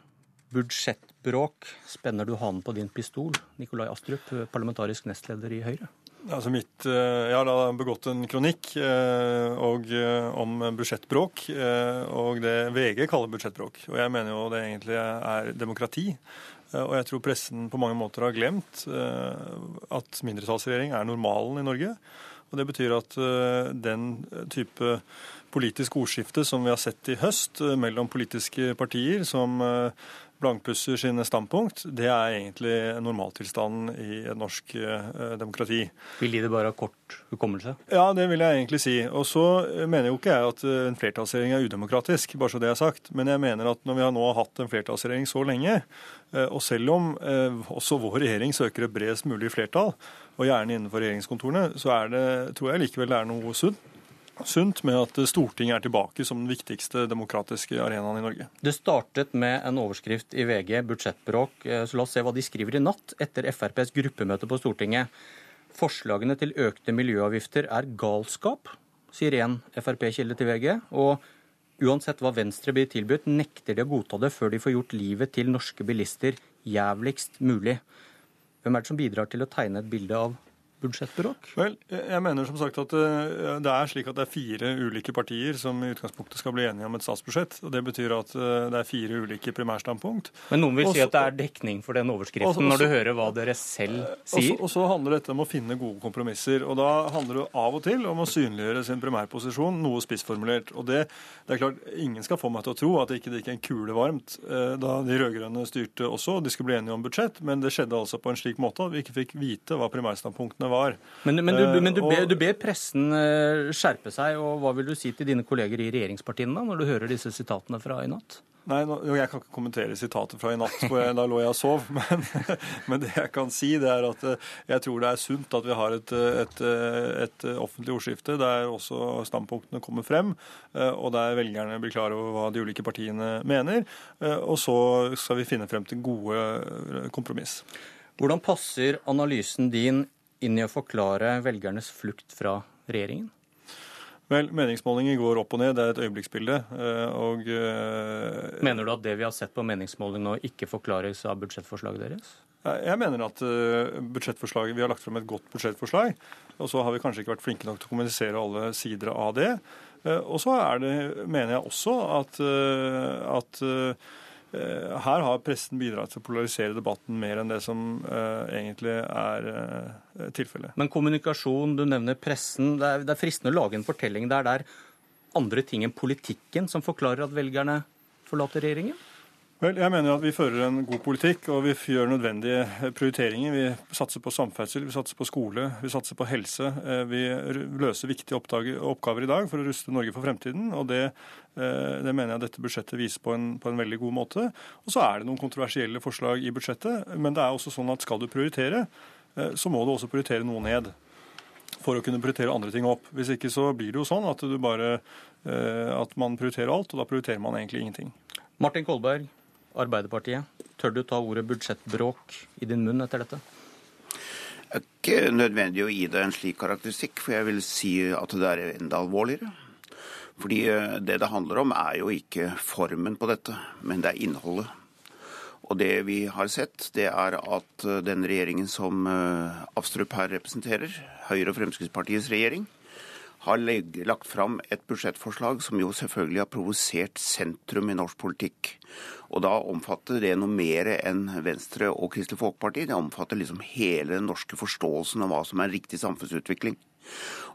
budsjettbråk, spenner du hanen på din pistol? Nikolai Astrup, parlamentarisk nestleder i Høyre. Altså mitt, eh, jeg har da begått en kronikk eh, og, eh, om budsjettbråk, og det VG kaller budsjettbråk. Og jeg mener jo det egentlig er demokrati. Og jeg tror pressen på mange måter har glemt at mindretallsregjering er normalen i Norge. Og Det betyr at den type politisk ordskifte som vi har sett i høst mellom politiske partier, som blankpusser sine standpunkt, det er egentlig normaltilstanden i et norsk eh, demokrati. Vil de det bare ha kort hukommelse? Ja, det vil jeg egentlig si. Og så mener jo ikke jeg at eh, en flertallsregjering er udemokratisk, bare så det er sagt. Men jeg mener at når vi har nå hatt en flertallsregjering så lenge, eh, og selv om eh, også vår regjering søker et bredest mulig flertall, og gjerne innenfor regjeringskontorene, så er det, tror jeg likevel det er noe sunt sunt med at Stortinget er tilbake som den viktigste demokratiske arenaen i Norge. Det startet med en overskrift i VG, budsjettbråk. Eh, så la oss se hva de skriver i natt etter FrPs gruppemøte på Stortinget. Forslagene til økte miljøavgifter er galskap, sier en Frp-kilde til VG. Og uansett hva Venstre blir tilbudt, nekter de å godta det før de får gjort livet til norske bilister jævligst mulig. Hvem er det som bidrar til å tegne et bilde av budsjettbråk? Vel, jeg mener som sagt at eh, det er slik at det er fire ulike partier som i utgangspunktet skal bli enige om et statsbudsjett. og Det betyr at eh, det er fire ulike primærstandpunkt. Men noen vil også, si at det er dekning for den overskriften også, når du hører hva dere selv eh, sier? Og så handler dette om å finne gode kompromisser. og Da handler det av og til om å synliggjøre sin primærposisjon noe spissformulert. og det, det, er klart, Ingen skal få meg til å tro at det ikke gikk en kule varmt da de rød-grønne styrte også, og de skulle bli enige om budsjett, men det skjedde altså på en slik måte at vi ikke fikk vite hva primærstandpunktene var. Men, men, du, men du, ber, du, ber, pressen eh, skjerpe seg, og hva vil du si til dine kolleger i regjeringspartiene da, når du hører disse sitatene fra i natt? Nei, Jeg kan ikke kommentere sitatet fra i natt, for jeg, da lå jeg og sov. (laughs) Men, men, det jeg kan si, det er at eh, jeg tror det er sunt at vi har et, et, et offentlig ordskifte der også standpunktene kommer frem, eh, og der velgerne blir klar over hva de ulike partiene mener. Og så skal vi finne frem til gode kompromiss. Hvordan passer analysen din inn i å forklare velgernes flukt fra regjeringen? Vel, Meningsmålinger går opp og ned, det er et øyeblikksbilde. Eh, og, uh, Mener du at det vi har sett på meningsmåling nå, ikke forklares av budsjettforslaget deres? Jeg mener at uh, budsjettforslaget, vi har lagt frem et godt budsjettforslag. Og så har vi kanskje ikke vært flinke nok til å kommunisere alle sider av det. Og så er det, mener jeg også at, at Eh, her har pressen bidratt til å polarisere debatten mer enn det som uh, egentlig er uh, tilfellet. Men kommunikasjon, du nevner pressen. Det er, det er, fristende å lage en fortelling der det er andre ting enn politikken som forklarer at velgerne forlater regjeringen? Vel, Jeg mener at vi fører en god politikk og vi gjør nødvendige prioriteringer. Vi satser på samferdsel, vi satser på skole, vi satser på helse. Eh, vi løser viktige oppgaver i dag for å ruste Norge for fremtiden. og Det, eh, det mener jeg dette budsjettet viser på en, på en, veldig god måte. Og Så er det noen kontroversielle forslag i budsjettet, men det er også sånn at skal du prioritere, eh, så må du også prioritere noe ned for å kunne prioritere andre ting opp. Hvis ikke så blir det jo sånn at, bare, at man prioriterer alt, og da prioriterer man egentlig ingenting. Martin Kolberg, Arbeiderpartiet. Tør du ta ordet budsjettbråk i din munn etter dette? Det er ikke nødvendig å gi deg en slik karakteristikk, for jeg vil si at det er enda alvorligere. Fordi eh, det det handler om, er jo ikke formen på dette, men det er innholdet. Og det vi har sett, det er at eh, den regjeringen som Avstrup Astrup her representerer, Høyre og Fremskrittspartiets regjering, har lagt fram et budsjettforslag som jo selvfølgelig har provosert sentrum i norsk politikk. Og da omfatter det noe mer enn Venstre og Kristelig Folkeparti. Det omfatter liksom hele den norske forståelsen av hva som er riktig samfunnsutvikling.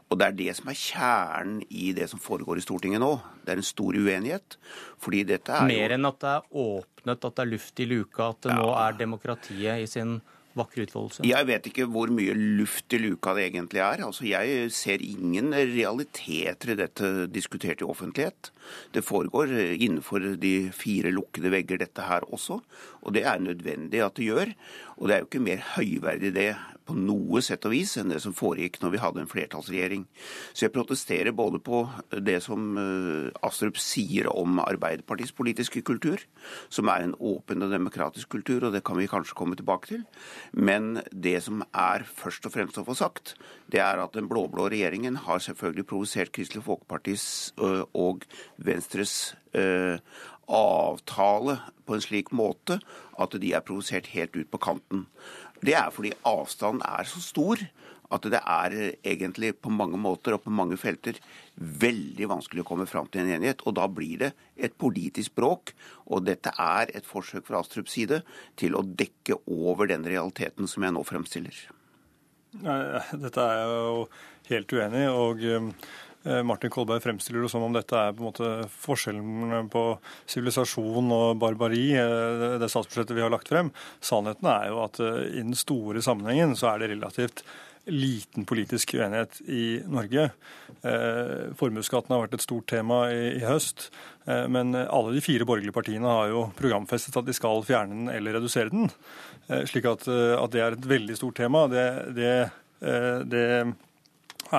Og det er det som er kjernen i det som foregår i Stortinget nå. Det er en stor uenighet. fordi dette er Mer enn at det er åpnet, at det er luft i luka, at det ja. nå er demokratiet i sin vakre utfoldelse? Jeg vet ikke hvor mye luft i luka det egentlig er. Altså, jeg ser ingen realiteter i dette diskutert i offentlighet. Det foregår innenfor de fire lukkede vegger, dette her også. Og det er nødvendig at det gjør. Og det er jo ikke mer høyverdig det på noe sett og vis enn det som foregikk når vi hadde en flertallsregjering. Så jeg protesterer både på det som Astrup sier om Arbeiderpartiets politiske kultur, som er en åpen og demokratisk kultur, og det kan vi kanskje komme tilbake til. Men det som er først og fremst å få sagt, det er at den blå-blå regjeringen har selvfølgelig provosert Kristelig Folkepartis og Venstres avtale på en slik måte at de er provosert helt ut på kanten. Det er fordi avstanden er så stor at det er egentlig på mange måter og på mange felter veldig vanskelig å komme fram til en enighet. Og da blir det et politisk bråk. Og dette er et forsøk fra Astrups side til å dekke over den realiteten som jeg nå fremstiller. Dette er jeg jo helt uenig i. og Eh, Martin Kolberg fremstiller det som om dette er på en måte forskjellen på sivilisasjon og barbari, eh, det statsbudsjettet vi har lagt frem. Sannheten er jo at eh, i den store sammenhengen så er det relativt liten politisk uenighet i Norge. Eh, Formuesskatten har vært et stort tema i, høst. Eh, men alle de fire borgerlige partiene har jo programfestet at de skal fjerne den eller redusere den. Eh, slik at, at, det er et veldig stort tema. Det, det, det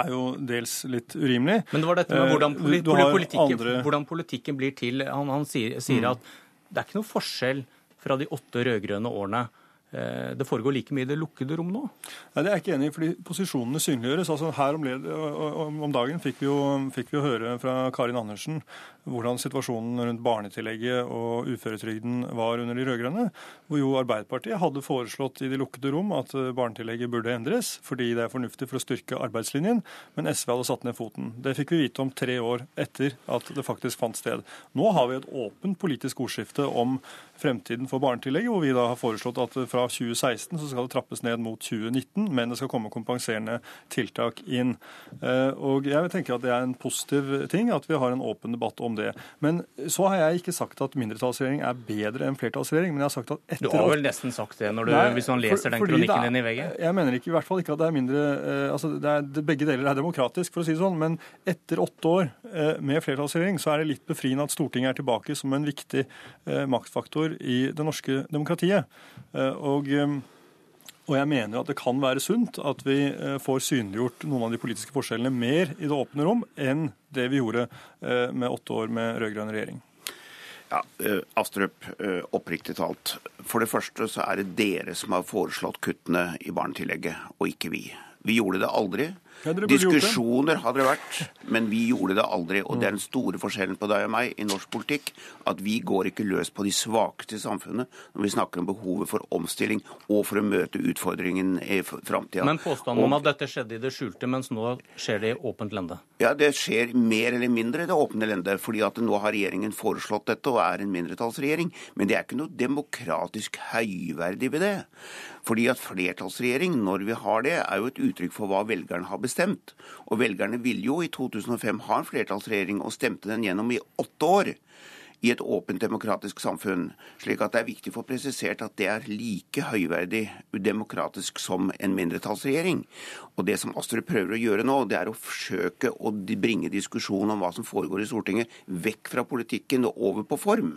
er jo dels litt urimelig. Men det var dette med hvordan, eh, politikken, andre... hvordan politikken, blir til. Han, han sier, sier mm. at det er ikke noe forskjell fra de åtte rød-grønne årene. Eh, det foregår like mye i det lukkede rom nå? Nei, Det er jeg ikke enig i, fordi posisjonene synliggjøres. Altså Her om, om dagen fikk vi, jo, fikk vi, jo, høre fra Karin Andersen hvordan situasjonen rundt barnetillegget og uføretrygden var under de rød-grønne. Hvor jo Arbeiderpartiet hadde foreslått i de lukkede rom at eh, barnetillegget burde endres, fordi det er fornuftig for å styrke arbeidslinjen, men SV hadde satt ned foten. Det fikk vi vite om tre år etter at det faktisk fant sted. Nå har vi et åpent politisk ordskifte om fremtiden for barnetillegget, hvor vi da har foreslått at fra 2016 så skal det trappes ned mot 2019, men det skal komme kompenserende tiltak inn. Eh, og jeg tenker at det er en positiv ting at vi har en åpen debatt om det. Men så har jeg ikke sagt at mindretallsregjering er bedre enn flertallsregjering, men jeg har sagt at etter Du har vel nesten sagt det du, Nei, hvis man leser den kronikken din i VG? Jeg mener ikke i hvert fall ikke at det er mindre eh, altså det er, Begge deler er demokratisk, for å si det sånn, men etter åtte år eh, med flertallsregjering så er det litt befriende at Stortinget er tilbake som en viktig maktfaktor i det norske demokratiet. Og, eh, og jeg mener at det kan være sunt at vi eh, får synliggjort noen av de politiske forskjellene mer i det åpne rom enn det vi gjorde eh, med åtte år med rød-grønn regjering. Ja, Astrup, oppriktig talt. For det første så er det dere som har foreslått kuttene i barnetillegget, og ikke vi. Vi gjorde det aldri. Diskusjoner hadde det vært, men vi gjorde det aldri. Og det er den store forskjellen på deg og meg i norsk politikk. At vi går ikke løs på de svakeste i samfunnet når vi snakker om behovet for omstilling og for å møte utfordringen i framtida. Men påstanden om at dette skjedde i det skjulte, mens nå skjer det i åpent lende? Ja, det skjer mer eller mindre i det åpne lende. fordi at nå har regjeringen foreslått dette og er en mindretallsregjering. Men det er ikke noe demokratisk høyverdig ved det. Fordi at flertallsregjering, når vi har det, er jo et uttrykk for hva velgerne har bestemt. Og velgerne ville jo i 2005 ha en flertallsregjering, og stemte den gjennom i åtte år i et åpent demokratisk samfunn. Slik at det er viktig å få presisert at det er like høyverdig demokratisk som en mindretallsregjering. Og det som Astrup prøver å gjøre nå, det er å forsøke å bringe diskusjonen om hva som foregår i Stortinget, vekk fra politikken og over på form.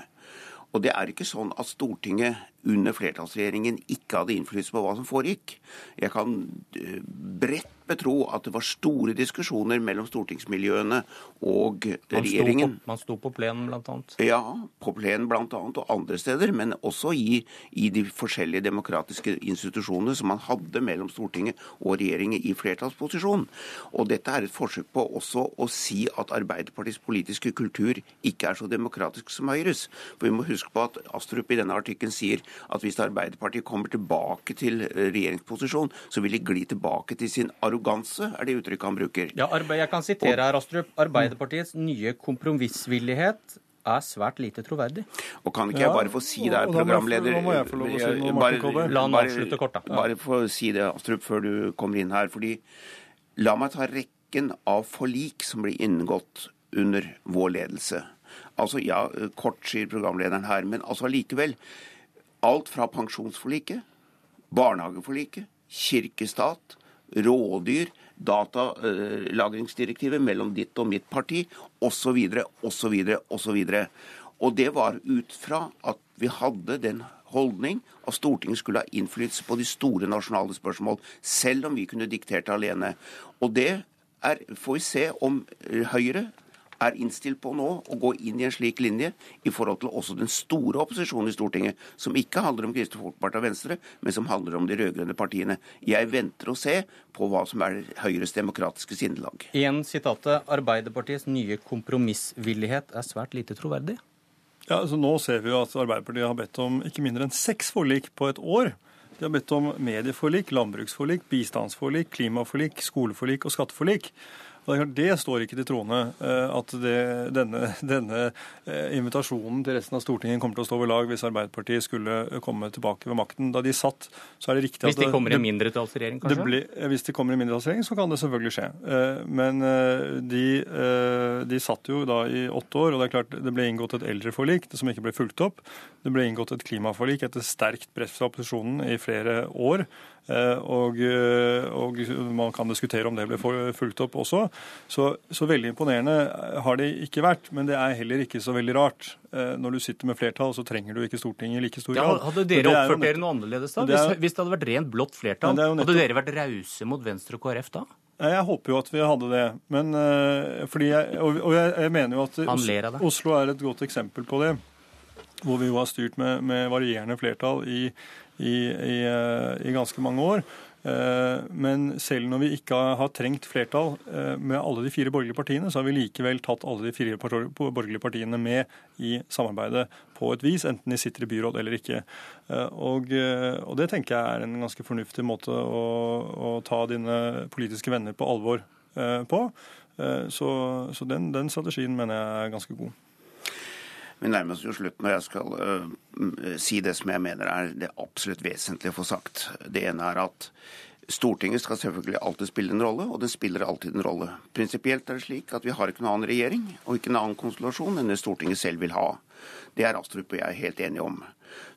Og det er ikke sånn at Stortinget under flertallsregjeringen ikke hadde innflytelse på hva som foregikk. Jeg kan eh, bredt betro at det var store diskusjoner mellom stortingsmiljøene og regjeringen. Man sto på, på plenen bl.a.? Ja, på plenen bl.a. og andre steder. Men også i, i, de forskjellige demokratiske institusjonene som man hadde mellom Stortinget og regjeringen i flertallsposisjon. Og dette er et forsøk på også å si at Arbeiderpartiets politiske kultur ikke er så demokratisk som Høyres. For vi må huske på at Astrup i denne artikkelen sier at hvis Arbeiderpartiet kommer tilbake til eh, regjeringsposisjon, så vil de gli tilbake til sin arroganse, er det uttrykket han bruker. Ja, Jeg kan sitere her, Astrup. Arbeiderpartiets nye kompromissvillighet er svært lite troverdig. Og Kan ikke jeg bare få si det programleder Nå må jeg få lov å si noe, Martin Kolberg. La han avslutte kort, da. Bare få si det, Astrup, før du kommer inn her. fordi La meg ta rekken av forlik som blir inngått under vår ledelse. Altså, ja, kort, sier programlederen her, men altså allikevel. Alt fra pensjonsforliket, barnehageforliket, kirkestat, rådyr, datalagringsdirektivet mellom ditt og mitt parti, osv., osv., osv. Og det var ut fra at vi hadde den holdning at Stortinget skulle ha innflytelse på de store nasjonale spørsmål, selv om vi kunne diktert alene. Og det er, får vi se om Høyre er innstilt på nå å gå inn i en slik linje i forhold til også den store opposisjonen i Stortinget, som ikke handler om Kristelig Folkeparti og Venstre, men som handler om de rød-grønne partiene. Jeg venter å se på hva som er Høyres demokratiske sinnelag. Igjen sitatet Arbeiderpartiets nye kompromissvillighet er svært lite troverdig. Ja, altså Nå ser vi jo at Arbeiderpartiet har bedt om ikke mindre enn seks forlik på et år. De har bedt om medieforlik, landbruksforlik, bistandsforlik, klimaforlik, skoleforlik og skatteforlik. Det står ikke til troende eh, at det, denne, denne, eh, invitasjonen til resten av Stortinget kommer til å stå ved lag hvis Arbeiderpartiet skulle komme tilbake ved makten. Da de satt, så er det riktig at Hvis de kommer i mindretallsregjering, kanskje? Ble, hvis de kommer i mindretallsregjering, så kan det selvfølgelig skje. Eh, men de, de satt jo da i åtte år, og det er klart det ble inngått et eldreforlik som ikke ble fulgt opp. Det ble inngått et klimaforlik etter sterkt press fra opposisjonen i flere år. Eh, og, eh, og, man kan diskutere om det ble fulgt opp også. Så, så, veldig imponerende har det ikke vært. Men det er heller ikke så veldig rart. Eh, når du sitter med flertall, så trenger du ikke Stortinget i like stor grad. Ja, hadde dere oppført dere noe annerledes da? Hvis, hvis, det hadde vært rent blått flertall, nettopp... hadde dere vært rause mot Venstre og KrF da? Jeg håper jo at vi hadde det. Men, fordi jeg, og jeg, jeg mener jo at Oslo, Oslo er et godt eksempel på det. Hvor vi jo har styrt med, med varierende flertall i, i, i, eh, i ganske mange år. Eh, men selv når vi ikke har trengt flertall eh, med alle de fire borgerlige partiene, så har vi likevel tatt alle de fire borgerlige partiene med i samarbeidet på et vis, enten de sitter i byråd eller ikke. Og, og det tenker jeg er en ganske fornuftig måte å, å ta dine politiske venner på alvor på. Så, så den, den strategien mener jeg er ganske god. Vi nærmer oss jo slutten, og jeg skal uh, si det som jeg mener er det absolutt vesentlige å få sagt. Det ene er at Stortinget skal selvfølgelig alltid spille en rolle, og det spiller alltid en rolle. Prinsipielt er det slik at vi har ikke noen annen regjering og ikke en annen konstellasjon enn det Stortinget selv vil ha. Det er Astrup og jeg helt enige om.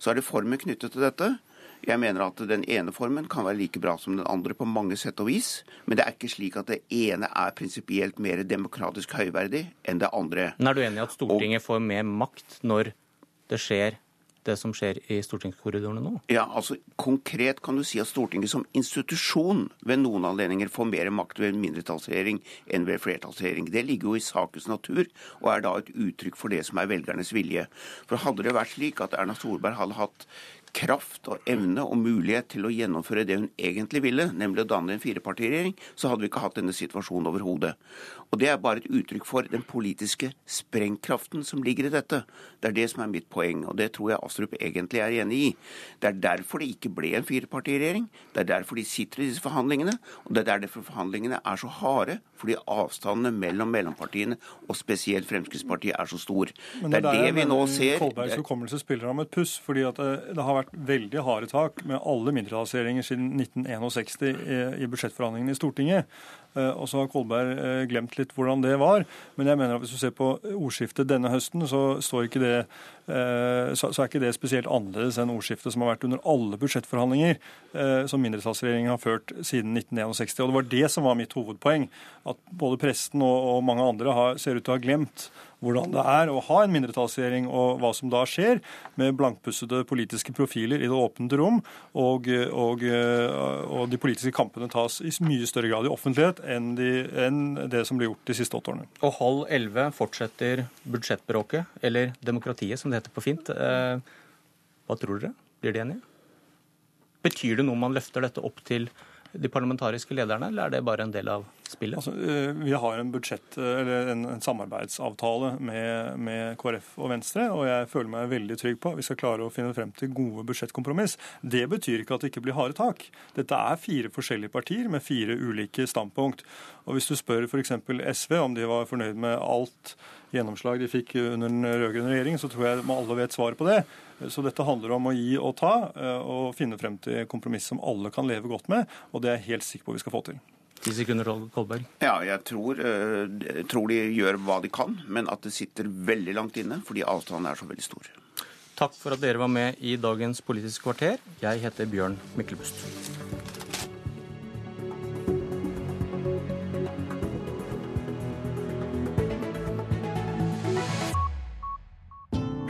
Så er det former knyttet til dette. Jeg mener at den ene formen kan være like bra som den andre på mange sett og vis, men det er ikke slik at det ene er prinsipielt mer demokratisk høyverdig enn det andre. Men er du enig i at Stortinget og, får mer makt når det skjer det som skjer i stortingskorridorene nå? Ja, altså Konkret kan du si at Stortinget som institusjon ved noen anledninger får mer makt ved mindretallsregjering enn ved flertallsregjering. Det ligger jo i sakens natur, og er da et uttrykk for det som er velgernes vilje. For Hadde det vært slik at Erna Solberg hadde hatt kraft og evne og mulighet til å gjennomføre det hun egentlig ville, nemlig å danne en firepartiregjering, så hadde vi ikke hatt denne situasjonen overhodet. Og Det er bare et uttrykk for den politiske sprengkraften som ligger i dette. Det er det som er mitt poeng, og det tror jeg Astrup egentlig er enig i. Det er derfor det ikke ble en firepartiregjering. Det er derfor de sitter i disse forhandlingene, og det er derfor forhandlingene er så harde. Fordi avstandene mellom mellompartiene, og spesielt Fremskrittspartiet, er så stor. Men det er det, det vi nå ser. Kolbergs hukommelse spiller ham et puss. fordi det, det har vært vært veldig harde tak med alle mindretallsregjeringer siden 1961 i budsjettforhandlingene i Stortinget. Eh, og så har Kolberg eh, glemt litt hvordan det var. Men jeg mener at hvis du ser på ordskiftet denne høsten, så, ikke det, eh, så er ikke det spesielt annerledes enn ordskiftet som har vært under alle budsjettforhandlinger som mindretallsregjeringen har ført siden 1961. Og det var det som var mitt hovedpoeng. At både presten og mange andre har, ser ut til å ha glemt hvordan det er å ha en mindretallsregjering, og hva som da skjer med blankpussede politiske profiler i det åpne rom, og, og, og, de politiske kampene tas i mye større grad i offentlighet enn, de, enn det som ble gjort de siste åtte årene. Og halv elleve fortsetter budsjettbråket, eller demokratiet som det heter på fint. Eh, hva tror dere? Blir de enige? Betyr det noe om man løfter dette opp til de parlamentariske lederne, eller er det bare en del av spillet? Altså, eh, vi har en, budsjett, en, en samarbeidsavtale med, med, KrF og Venstre, og jeg føler meg veldig trygg på at vi skal klare å finne frem til gode budsjettkompromiss. Det betyr ikke at det ikke blir harde tak. Dette er fire forskjellige partier med fire ulike standpunkt. Og Hvis du spør f.eks. SV om de var fornøyd med alt gjennomslag de fikk under den rød-grønne regjeringen, så tror jeg alle vet svaret på det. Så dette handler om å gi og ta, eh, og finne frem til kompromiss som alle kan leve godt med. Og det er jeg helt sikker på vi skal få til. 10 sekunder, Kolberg. Ja, jeg tror, jeg eh, tror, de gjør hva de kan, men at det sitter veldig langt inne fordi avstanden er så veldig stor. Takk for at dere var med i dagens Politisk kvarter. Jeg heter Bjørn Myklebust.